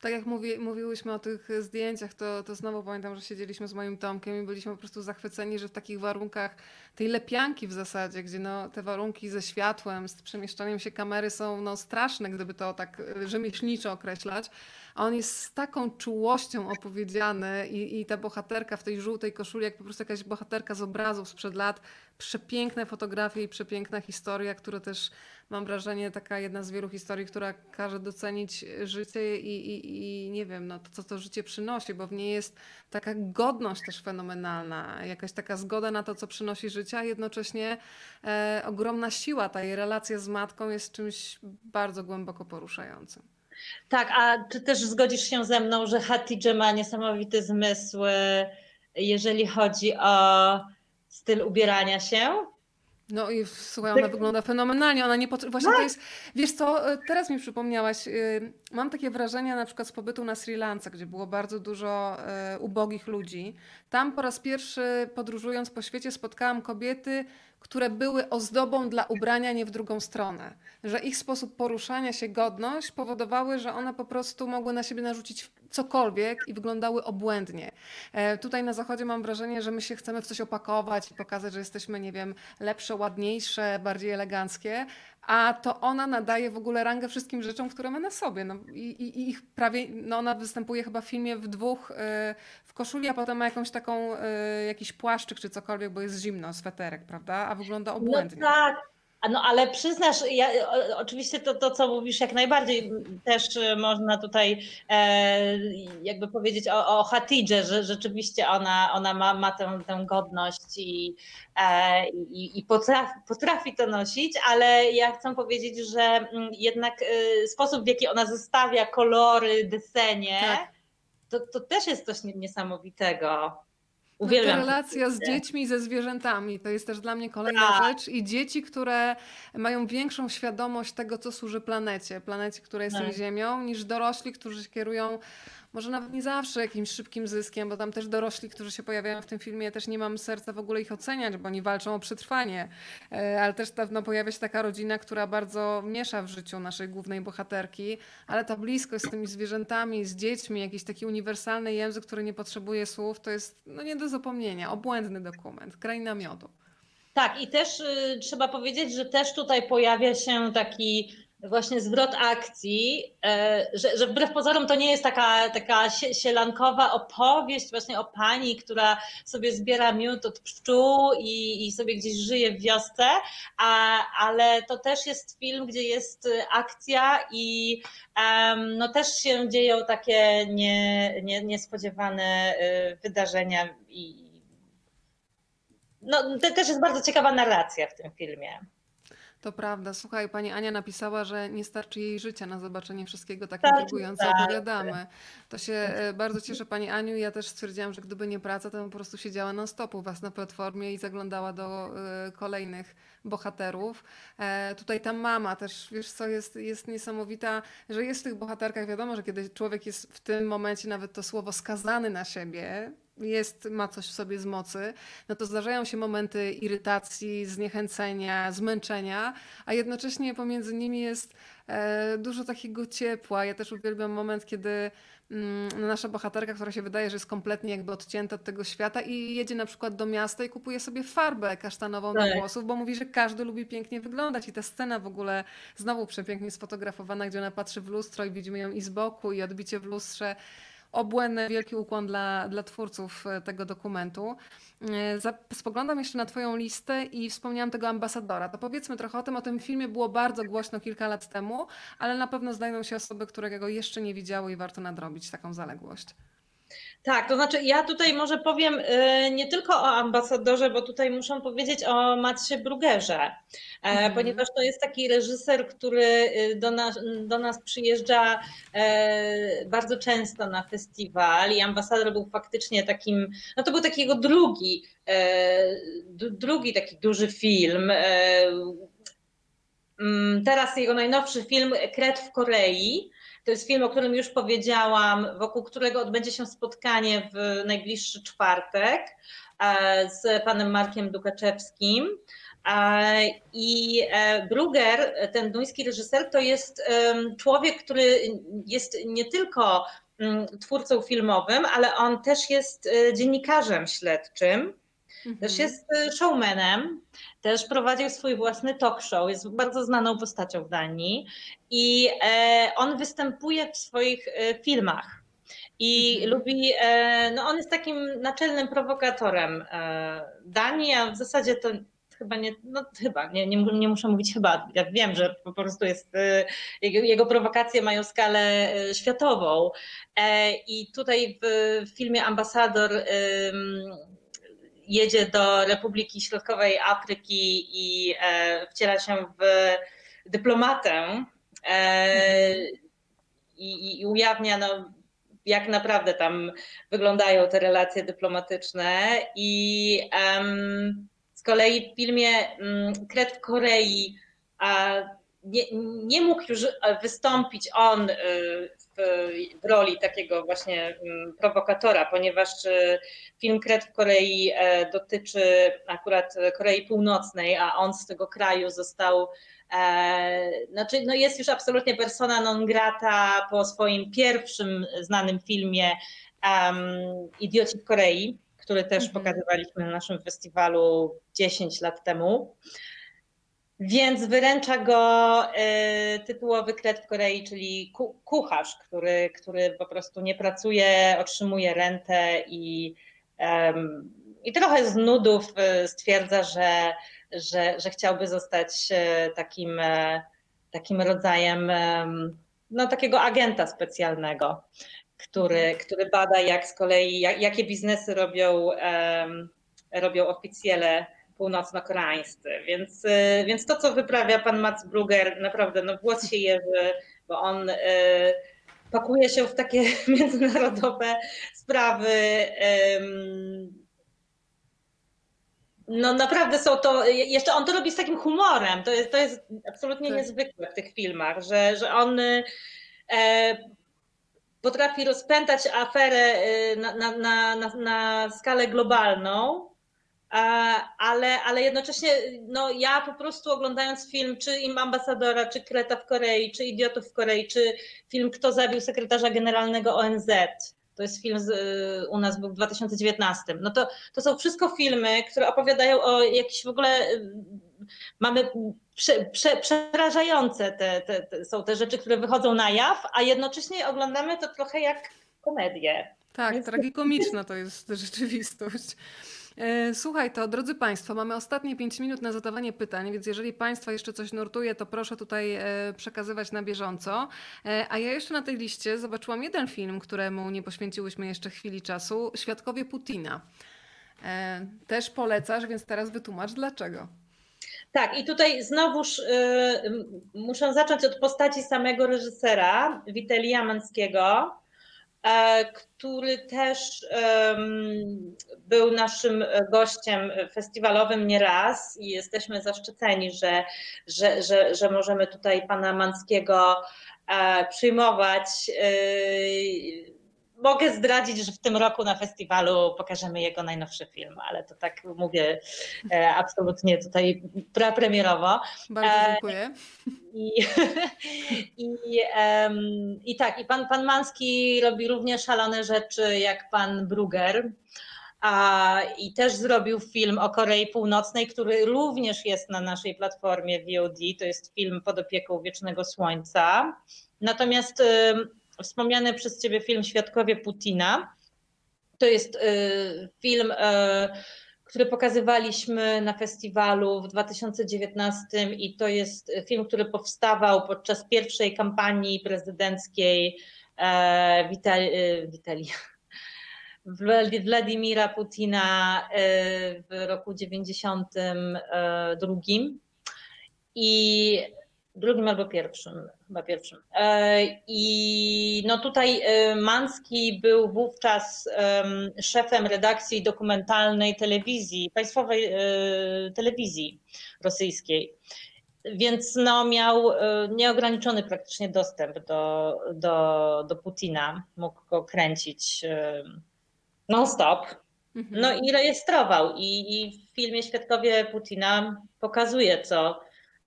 Tak jak mówi, mówiłyśmy o tych zdjęciach, to, to znowu pamiętam, że siedzieliśmy z moim Tomkiem i byliśmy po prostu zachwyceni, że w takich warunkach tej lepianki w zasadzie, gdzie no, te warunki ze światłem, z przemieszczaniem się kamery są no, straszne, gdyby to tak rzemieślniczo określać, a on jest z taką czułością opowiedziany i, i ta bohaterka w tej żółtej koszuli, jak po prostu jakaś bohaterka z obrazów sprzed lat, przepiękne fotografie i przepiękna historia, która też mam wrażenie taka jedna z wielu historii, która każe docenić życie i, i, i nie wiem, no to co to życie przynosi, bo w niej jest taka godność też fenomenalna, jakaś taka zgoda na to, co przynosi życie, a jednocześnie e, ogromna siła, ta jej relacja z matką jest czymś bardzo głęboko poruszającym. Tak, a czy też zgodzisz się ze mną, że Hatidże ma niesamowity zmysł, e, jeżeli chodzi o styl ubierania się? No i słuchaj, ona tak. wygląda fenomenalnie, ona nie potrzebuje, właśnie to tak. jest, wiesz co, e, teraz mi przypomniałaś, y, mam takie wrażenie na przykład z pobytu na Sri Lance, gdzie było bardzo dużo e, ubogich ludzi. Tam po raz pierwszy podróżując po świecie spotkałam kobiety, które były ozdobą dla ubrania nie w drugą stronę. Że ich sposób poruszania się, godność powodowały, że one po prostu mogły na siebie narzucić cokolwiek i wyglądały obłędnie. E, tutaj na zachodzie mam wrażenie, że my się chcemy w coś opakować i pokazać, że jesteśmy, nie wiem, lepsze, ładniejsze, bardziej eleganckie, a to ona nadaje w ogóle rangę wszystkim rzeczom, które ma na sobie. No, i, i ich prawie, no ona występuje chyba w filmie w dwóch, yy, w koszuli, a potem ma jakąś taką, yy, jakiś płaszczyk czy cokolwiek, bo jest zimno, sweterek, prawda? A wygląda obłędnie. No tak, no ale przyznasz, ja, oczywiście to, to, co mówisz, jak najbardziej też można tutaj e, jakby powiedzieć o, o Hatidże, że rzeczywiście ona, ona ma, ma tę, tę godność i, e, i, i potrafi, potrafi, to nosić, ale ja chcę powiedzieć, że mm, jednak y, sposób, w jaki ona zestawia kolory, desenie, tak. to, to też jest coś niesamowitego. Uwielbiam. No relacja z dziećmi, ze zwierzętami to jest też dla mnie kolejna tak. rzecz. I dzieci, które mają większą świadomość tego, co służy planecie, planecie, która jest tak. Ziemią, niż dorośli, którzy się kierują może nawet nie zawsze jakimś szybkim zyskiem, bo tam też dorośli, którzy się pojawiają w tym filmie, też nie mam serca w ogóle ich oceniać, bo oni walczą o przetrwanie. E, ale też no, pojawia się taka rodzina, która bardzo miesza w życiu naszej głównej bohaterki, ale ta bliskość z tymi zwierzętami, z dziećmi, jakiś taki uniwersalny język, który nie potrzebuje słów, to jest no, nie do zapomnienia. Obłędny dokument, kraina miodu. Tak, i też y, trzeba powiedzieć, że też tutaj pojawia się taki właśnie zwrot akcji, e, że, że wbrew pozorom to nie jest taka, taka sielankowa opowieść właśnie o pani, która sobie zbiera miód od pszczół i, i sobie gdzieś żyje w wiosce, a, ale to też jest film, gdzie jest akcja i um, no też się dzieją takie nie, nie, niespodziewane y, wydarzenia i no, też jest bardzo ciekawa narracja w tym filmie. To prawda. Słuchaj, pani Ania napisała, że nie starczy jej życia na zobaczenie wszystkiego tak intrygująco tak. opowiadamy. To się e, bardzo cieszę pani Aniu. Ja też stwierdziłam, że gdyby nie praca, to bym po prostu siedziała na stopu was na platformie i zaglądała do y, kolejnych bohaterów. E, tutaj ta mama też, wiesz co, jest, jest niesamowita, że jest w tych bohaterkach, wiadomo, że kiedy człowiek jest w tym momencie nawet to słowo skazany na siebie, jest, ma coś w sobie z mocy, no to zdarzają się momenty irytacji, zniechęcenia, zmęczenia, a jednocześnie pomiędzy nimi jest e, dużo takiego ciepła. Ja też uwielbiam moment, kiedy mm, nasza bohaterka, która się wydaje, że jest kompletnie jakby odcięta od tego świata i jedzie na przykład do miasta i kupuje sobie farbę kasztanową tak. do włosów, bo mówi, że każdy lubi pięknie wyglądać i ta scena w ogóle znowu przepięknie sfotografowana, gdzie ona patrzy w lustro i widzimy ją i z boku i odbicie w lustrze obłędny, wielki ukłon dla, dla twórców e, tego dokumentu. E, spoglądam jeszcze na Twoją listę i wspomniałam tego ambasadora. To powiedzmy trochę o tym. O tym filmie było bardzo głośno kilka lat temu, ale na pewno znajdą się osoby, które go jeszcze nie widziały i warto nadrobić taką zaległość. Tak, to znaczy ja tutaj może powiem y, nie tylko o ambasadorze, bo tutaj muszę powiedzieć o Matsie Brugerze, mm. ponieważ to jest taki reżyser, który y, do nas, do nas przyjeżdża e, bardzo często na festiwal i ambasador był faktycznie takim, no to był takiego drugi, e, drugi taki duży film. Teraz jego najnowszy film Kret w Korei to jest film, o którym już powiedziałam, wokół którego odbędzie się spotkanie w najbliższy czwartek e, z panem Markiem Dukaczewskim. E, I e, Bruger, ten duński reżyser, to jest człowiek, który jest nie tylko mm, twórcą filmowym, ale on też jest dziennikarzem śledczym, mhm. też jest showmanem też prowadził swój własny talk show, jest bardzo znaną postacią w Danii i e, on występuje w swoich e, filmach. I mhm. lubi, e, no on jest takim naczelnym prowokatorem Danii, a w zasadzie to chyba nie, no chyba, nie, nie, nie, muszę mówić chyba, ja wiem, że po prostu jest, jego, jego prowokacje mają skalę światową i tutaj w filmie Ambasador jedzie do Republiki Środkowej Afryki i e, wciela się w dyplomatę e, i, i ujawnia, no, jak naprawdę tam wyglądają te relacje dyplomatyczne. I z kolei w filmie um, Kret w Korei a, nie, nie mógł już wystąpić on y, w roli takiego właśnie mm, prowokatora, ponieważ y, film Kret w Korei e, dotyczy akurat Korei Północnej, a on z tego kraju został e, znaczy, no jest już absolutnie persona non grata po swoim pierwszym znanym filmie um, Idioci w Korei, który też mhm. pokazywaliśmy na naszym festiwalu 10 lat temu. Więc wyręcza go tytułowy kret w Korei, czyli kucharz, który, który po prostu nie pracuje, otrzymuje rentę i, i trochę z nudów stwierdza, że, że, że chciałby zostać takim, takim rodzajem no, takiego agenta specjalnego który, który bada, jak z kolei, jak, jakie biznesy robią, um, robią oficjele północno-koreańscy. Więc, y, więc to, co wyprawia pan Mats Brugger, naprawdę no, włos się jeży, bo on y, pakuje się w takie międzynarodowe sprawy. no naprawdę są to, jeszcze on to robi z takim humorem, to jest, to jest absolutnie tak. niezwykłe w tych filmach, że, że on e, potrafi rozpętać aferę y, na, na, na, na, na skalę globalną, ale, ale jednocześnie no, ja po prostu oglądając film, czy im ambasadora, czy Kreta w Korei, czy Idiotów w Korei, czy film Kto zabił sekretarza generalnego ONZ, to jest film z, y, u nas był w 2019. No to, to są wszystko filmy, które opowiadają o jakichś w ogóle. Y, mamy prze, prze, przerażające te, te, te, są te rzeczy, które wychodzą na jaw, a jednocześnie oglądamy to trochę jak komedię. Tak, Więc... tragikomiczna to jest rzeczywistość. E, słuchaj, to drodzy Państwo, mamy ostatnie 5 minut na zadawanie pytań, więc jeżeli Państwa jeszcze coś nurtuje, to proszę tutaj e, przekazywać na bieżąco. E, a ja jeszcze na tej liście zobaczyłam jeden film, któremu nie poświęciłyśmy jeszcze chwili czasu Świadkowie Putina. Też polecasz, więc teraz wytłumacz dlaczego. Tak, i tutaj znowuż y, muszę zacząć od postaci samego reżysera, Witelia Manskiego, który też był naszym gościem festiwalowym nieraz i jesteśmy zaszczyceni, że, że, że, że możemy tutaj pana Manskiego e, przyjmować y, mogę zdradzić, że w tym roku na festiwalu pokażemy jego najnowszy film, ale to tak mówię e, absolutnie tutaj premierowo. Bardzo e, dziękuję. I, i, i tak, i pan, pan Manski robi również szalone rzeczy jak pan Bruger. A, I też zrobił film o Korei Północnej, który również jest na naszej platformie VOD. To jest film pod opieką Wiecznego Słońca. Natomiast wspomniany przez Ciebie film Świadkowie Putina. To jest y, film, y, który pokazywaliśmy na festiwalu w 2019 i to jest film, który powstawał podczas pierwszej kampanii prezydenckiej e, Witali, Witali, Władimira Putina e, w roku 92 i drugim albo pierwszym, chyba pierwszym. E, I no tutaj e, Manski był wówczas szefem redakcji dokumentalnej telewizji, państwowej e, telewizji rosyjskiej. Więc no, miał nieograniczony praktycznie dostęp do, do, do Putina. Mógł go kręcić non-stop. Mhm. No i rejestrował. I, I w filmie Świadkowie Putina pokazuje, co,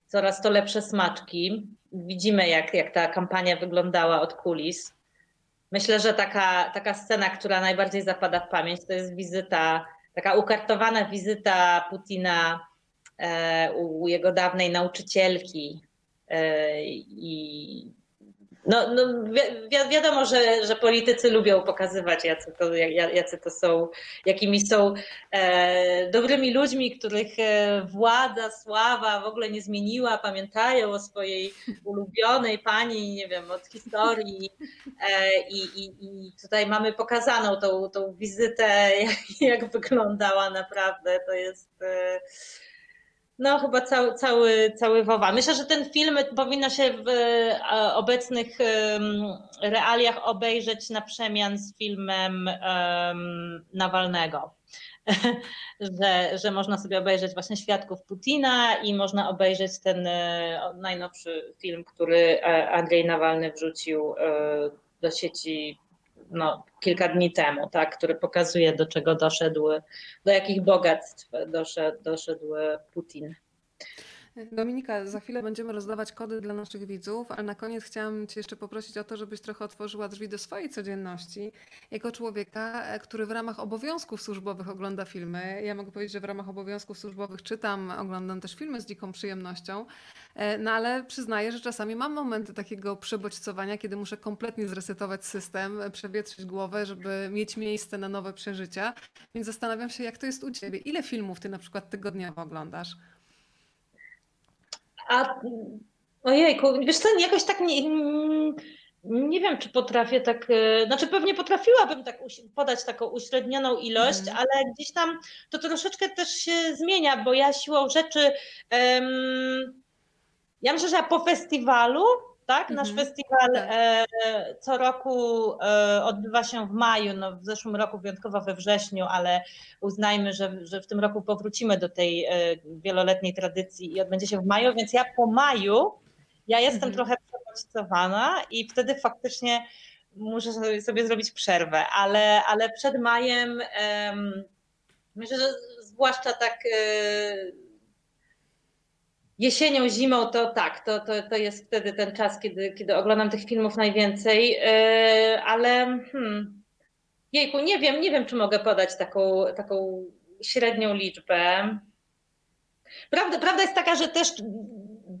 coraz to lepsze smaczki. Widzimy, jak, jak ta kampania wyglądała od kulis. Myślę, że taka, taka scena, która najbardziej zapada w pamięć, to jest wizyta, taka ukartowana wizyta Putina e, u, u jego dawnej nauczycielki. E, I no, no wi wiadomo, że, że politycy lubią pokazywać, jacy to, jacy to są, jakimi są e, dobrymi ludźmi, których e, władza, sława w ogóle nie zmieniła, pamiętają o swojej ulubionej pani, nie wiem, od historii. E, i, i, tutaj mamy pokazaną tą, tą wizytę, jak, jak wyglądała naprawdę. To jest. E, no, chyba cały, cały, cały Wowa. Myślę, że ten film powinno się w e, obecnych realiach obejrzeć na przemian z filmem Nawalnego. że, że można sobie obejrzeć właśnie Świadków Putina i można obejrzeć ten e, najnowszy film, który e, Andrzej Nawalny wrzucił do sieci no, kilka dni temu, tak, który pokazuje, do czego doszedł, do jakich bogactw doszedł, doszedł Putin. Dominika, za chwilę będziemy rozdawać kody dla naszych widzów, ale na koniec chciałam Cię jeszcze poprosić o to, żebyś trochę otworzyła drzwi do swojej codzienności jako człowieka, e, który w ramach obowiązków służbowych ogląda filmy. Ja mogę powiedzieć, że w ramach obowiązków służbowych czytam, oglądam też filmy z dziką przyjemnością, e, no ale przyznaję, że czasami mam momenty takiego przebodźcowania, kiedy muszę kompletnie zresetować system, przewietrzyć głowę, żeby mieć miejsce na nowe przeżycia. Więc zastanawiam się, jak to jest u Ciebie. Ile filmów Ty na przykład tygodniowo oglądasz? A ojejku, wiesz co, jakoś tak nie, nie wiem, czy potrafię tak, e, znaczy pewnie potrafiłabym tak podać taką uśrednioną ilość, mhm. ale gdzieś tam to troszeczkę też się zmienia, bo ja siłą rzeczy, um, ja myślę, że ja po festiwalu tak? Nasz mhm. festiwal tak. E, co roku e, odbywa się w maju, no w zeszłym roku wyjątkowo we wrześniu, ale uznajmy, że, że w tym roku powrócimy do tej e, wieloletniej tradycji i odbędzie się w maju, więc ja po maju, ja jestem mhm. trochę przebodźcowana i wtedy faktycznie muszę sobie, sobie zrobić przerwę, ale, ale przed majem myślę, że zwłaszcza tak jesienią, zimą to tak, to, to, to jest wtedy ten czas, kiedy, kiedy oglądam tych filmów najwięcej, yy, ale hmm, jejku, nie wiem, nie wiem, czy mogę podać taką, taką średnią liczbę. Prawda, prawda jest taka, że też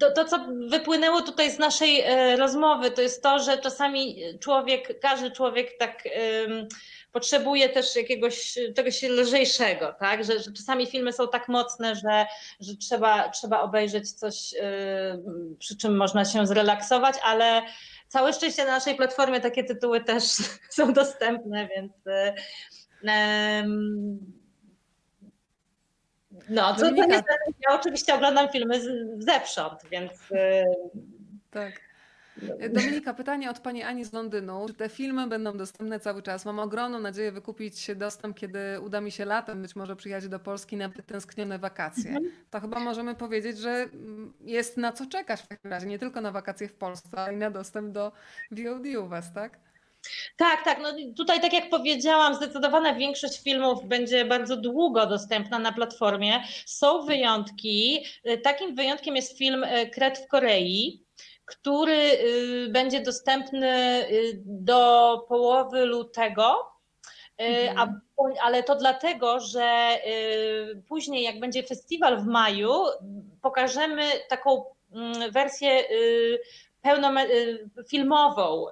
to, to, co wypłynęło tutaj z naszej e, rozmowy, to jest to, że czasami człowiek, każdy człowiek tak potrzebuje też jakiegoś czegoś lżejszego, tak? Że, że czasami filmy są tak mocne, że, że trzeba, trzeba obejrzeć coś, przy czym można się zrelaksować, ale całe szczęście na naszej platformie takie tytuły też są dostępne, więc. No, co to niestety, ja oczywiście oglądam filmy z, zewsząd, więc. Tak. Dominika, pytanie od pani Ani z Londynu. Czy te filmy będą dostępne cały czas? Mam ogromną nadzieję wykupić dostęp, kiedy uda mi się latem być może przyjechać do Polski na tęsknione wakacje. Mhm. To chyba możemy powiedzieć, że jest na co czekać w takim razie. Nie tylko na wakacje w Polsce, ale i na dostęp do VOD u Was, tak? Tak, tak. No tutaj, tak jak powiedziałam, zdecydowana większość filmów będzie bardzo długo dostępna na platformie. Są wyjątki. Takim wyjątkiem jest film e, Kret w Korei który y, będzie dostępny y, do połowy lutego. Y, mhm. A, ale to dlatego, że później, jak będzie festiwal w maju, pokażemy taką mm, wersję filmową,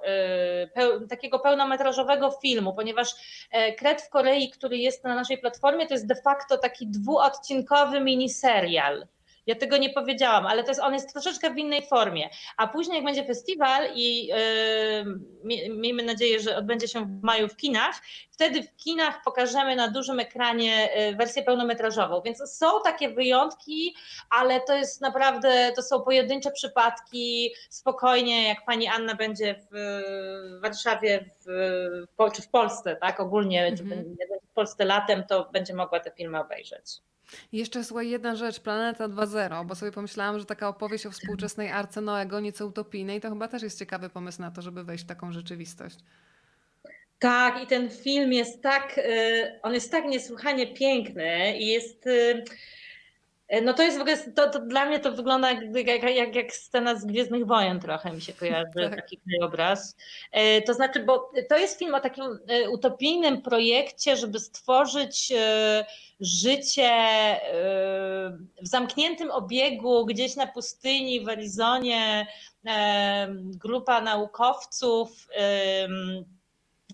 takiego pełnometrażowego filmu, ponieważ e, Kret w Korei, który jest na naszej platformie, to jest de facto taki dwuodcinkowy miniserial. Ja tego nie powiedziałam, ale to jest, on jest troszeczkę w innej formie. A później, jak będzie festiwal i yy, miejmy nadzieję, że odbędzie się w maju w kinach, wtedy w kinach pokażemy na dużym ekranie yy, wersję pełnometrażową. Więc są takie wyjątki, ale to jest naprawdę, to są pojedyncze przypadki. Spokojnie, jak pani Anna będzie w Warszawie w, czy w Polsce, tak, ogólnie, mm -hmm. czy będzie w Polsce latem, to będzie mogła te filmy obejrzeć. Jeszcze słuchaj, jedna rzecz, Planeta 2.0, bo sobie pomyślałam, że taka opowieść o współczesnej arce Noego, nieco utopijnej, to chyba też jest ciekawy pomysł na to, żeby wejść w taką rzeczywistość. Tak, i ten film jest tak, y, on jest tak niesłychanie piękny i jest y, no to jest w ogóle, to, to dla mnie to wygląda jak, jak, jak, jak, scena z Gwiezdnych Wojen trochę mi się kojarzy, tak. taki krajobraz. E, to znaczy, bo to jest film o takim e, utopijnym projekcie, żeby stworzyć życie w zamkniętym obiegu gdzieś na pustyni w Arizonie. Grupa naukowców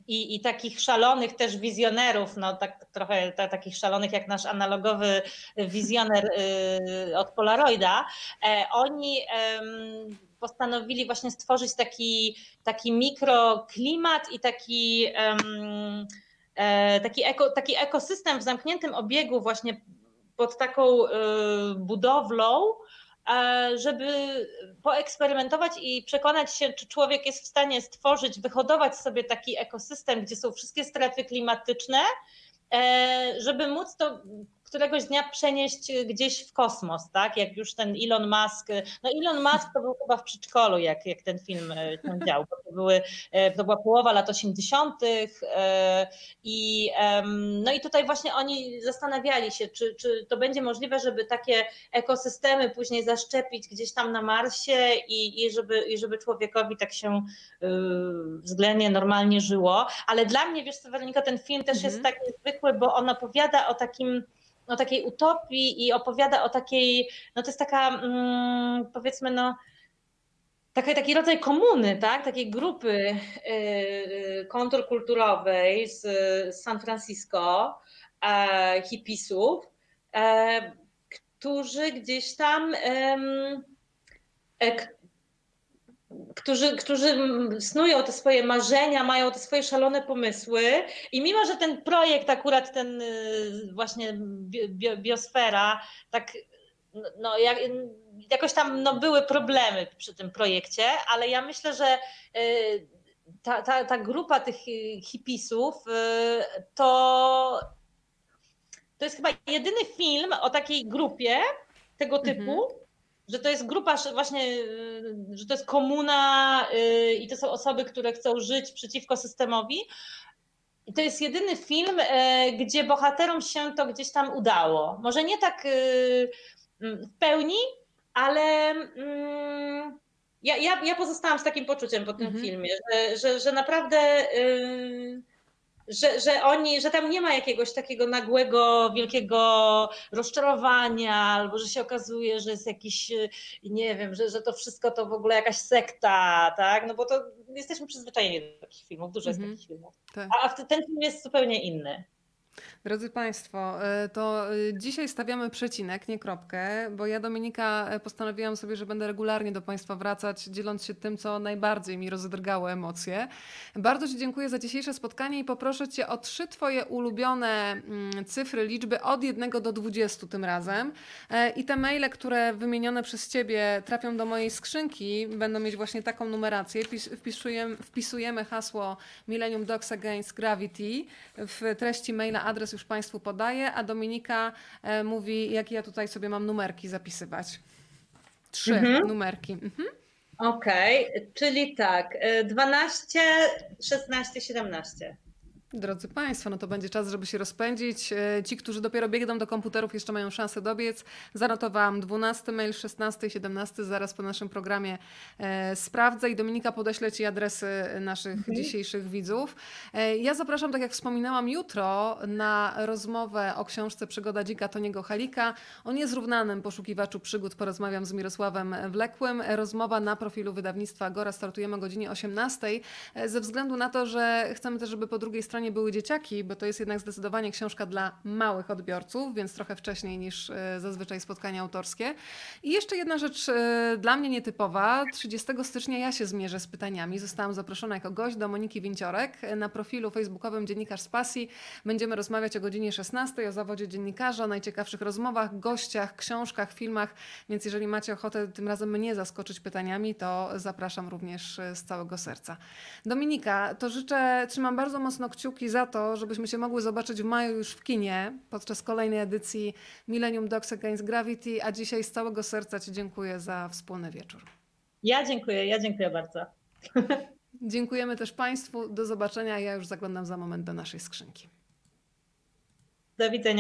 i, i takich szalonych też wizjonerów, no tak trochę ta, takich szalonych jak nasz analogowy wizjoner y, od Polaroida, e, oni postanowili właśnie stworzyć taki, taki mikroklimat i taki, e, taki, eko, taki ekosystem w zamkniętym obiegu właśnie pod taką y, budowlą, żeby poeksperymentować i przekonać się, czy człowiek jest w stanie stworzyć, wyhodować sobie taki ekosystem, gdzie są wszystkie strefy klimatyczne, e, żeby móc to któregoś dnia przenieść gdzieś w kosmos, tak? Jak już ten Elon Musk, no Elon Musk to był chyba w przedszkolu, jak, jak ten film e, się dział, bo to, były, to była połowa lat 80. I, no i tutaj właśnie oni zastanawiali się, czy, czy to będzie możliwe, żeby takie ekosystemy później zaszczepić gdzieś tam na Marsie i, i, żeby, i żeby człowiekowi tak się względnie normalnie żyło. Ale dla mnie, wiesz co, Weronika, ten film też jest Mhm. tak niezwykły, bo on opowiada o takim o takiej utopii i opowiada o takiej, no to jest taka mm, powiedzmy no taki, taki rodzaj komuny, tak? takiej grupy yy, kontrkulturowej z, z San Francisco, e, hipisów, e, którzy gdzieś tam e, którzy, którzy snują te swoje marzenia, mają te swoje szalone pomysły i mimo, że ten projekt akurat ten y, właśnie bio, biosfera, tak no, jak, jakoś tam no, były problemy przy tym projekcie, ale ja myślę, że y, ta, ta, ta grupa tych hipisów y, to, to jest chyba jedyny film o takiej grupie tego typu, Mhm. Że to jest grupa właśnie, y, że to jest komuna y, i to są osoby, które chcą żyć przeciwko systemowi. I to jest jedyny film, e, gdzie bohaterom się to gdzieś tam udało. Może nie tak y, mm, w pełni, ale mm, ja, ja, ja pozostałam z takim poczuciem po tym Mhm. filmie, że, że, że naprawdę że, że oni, że tam nie ma jakiegoś takiego nagłego, wielkiego rozczarowania, albo że się okazuje, że jest jakiś, y, nie wiem, że, że to wszystko to w ogóle jakaś sekta, tak? No bo to jesteśmy przyzwyczajeni do takich filmów, dużo jest Mhm. takich filmów. Tak. A ten film jest zupełnie inny. Drodzy Państwo, e, to e, dzisiaj stawiamy przecinek, nie kropkę, bo ja Dominika e, postanowiłam sobie, że będę regularnie do Państwa wracać, dzieląc się tym, co najbardziej mi rozdrgało emocje. Bardzo Ci dziękuję za dzisiejsze spotkanie i poproszę Cię o trzy Twoje ulubione mm, cyfry, liczby od 1 do 20 tym razem. I te maile, które wymienione przez Ciebie trafią do mojej skrzynki, będą mieć właśnie taką numerację. Wpis- Wpisujemy, wpisujemy hasło Millennium Dogs Against Gravity w treści maila adres już Państwu podaję, a Dominika e, mówi, jakie ja tutaj sobie mam numerki zapisywać. Trzy Mhm. numerki. Mhm. Okej, czyli tak, y, 12, 16, 17. Drodzy Państwo, no to będzie czas, żeby się rozpędzić. E, Ci, którzy dopiero biegną do komputerów, jeszcze mają szansę dobiec. Zanotowałam 12 mail, 16 i 17. Zaraz po naszym programie e, sprawdzę i Dominika podeślę Ci adresy naszych dzisiejszych widzów. E, ja zapraszam, tak jak wspominałam, jutro na rozmowę o książce Przygoda dzika Toniego Halika. O niezrównanym poszukiwaczu przygód porozmawiam z Mirosławem Wlekłym. Rozmowa na profilu wydawnictwa Agora startujemy o godzinie 18. E, Ze względu na to, że chcemy też, żeby po drugiej stronie były dzieciaki, bo to jest jednak zdecydowanie książka dla małych odbiorców, więc trochę wcześniej niż e, zazwyczaj spotkania autorskie. I jeszcze jedna rzecz e, dla mnie nietypowa. 30 stycznia ja się zmierzę z pytaniami. Zostałam zaproszona jako gość do Moniki Winciorek. Na profilu facebookowym Dziennikarz z Pasji będziemy rozmawiać o godzinie 16 o zawodzie dziennikarza, o najciekawszych rozmowach, gościach, książkach, filmach, więc jeżeli macie ochotę tym razem mnie zaskoczyć pytaniami, to zapraszam również e, z całego serca. Dominika, to życzę, trzymam bardzo mocno kciuki za to, żebyśmy się mogły zobaczyć w maju już w kinie podczas kolejnej edycji Millennium Dogs Against Gravity, a dzisiaj z całego serca Ci dziękuję za wspólny wieczór. Ja dziękuję, ja dziękuję bardzo. Dziękujemy też Państwu. Do zobaczenia. Ja już zaglądam za moment do naszej skrzynki. Do widzenia.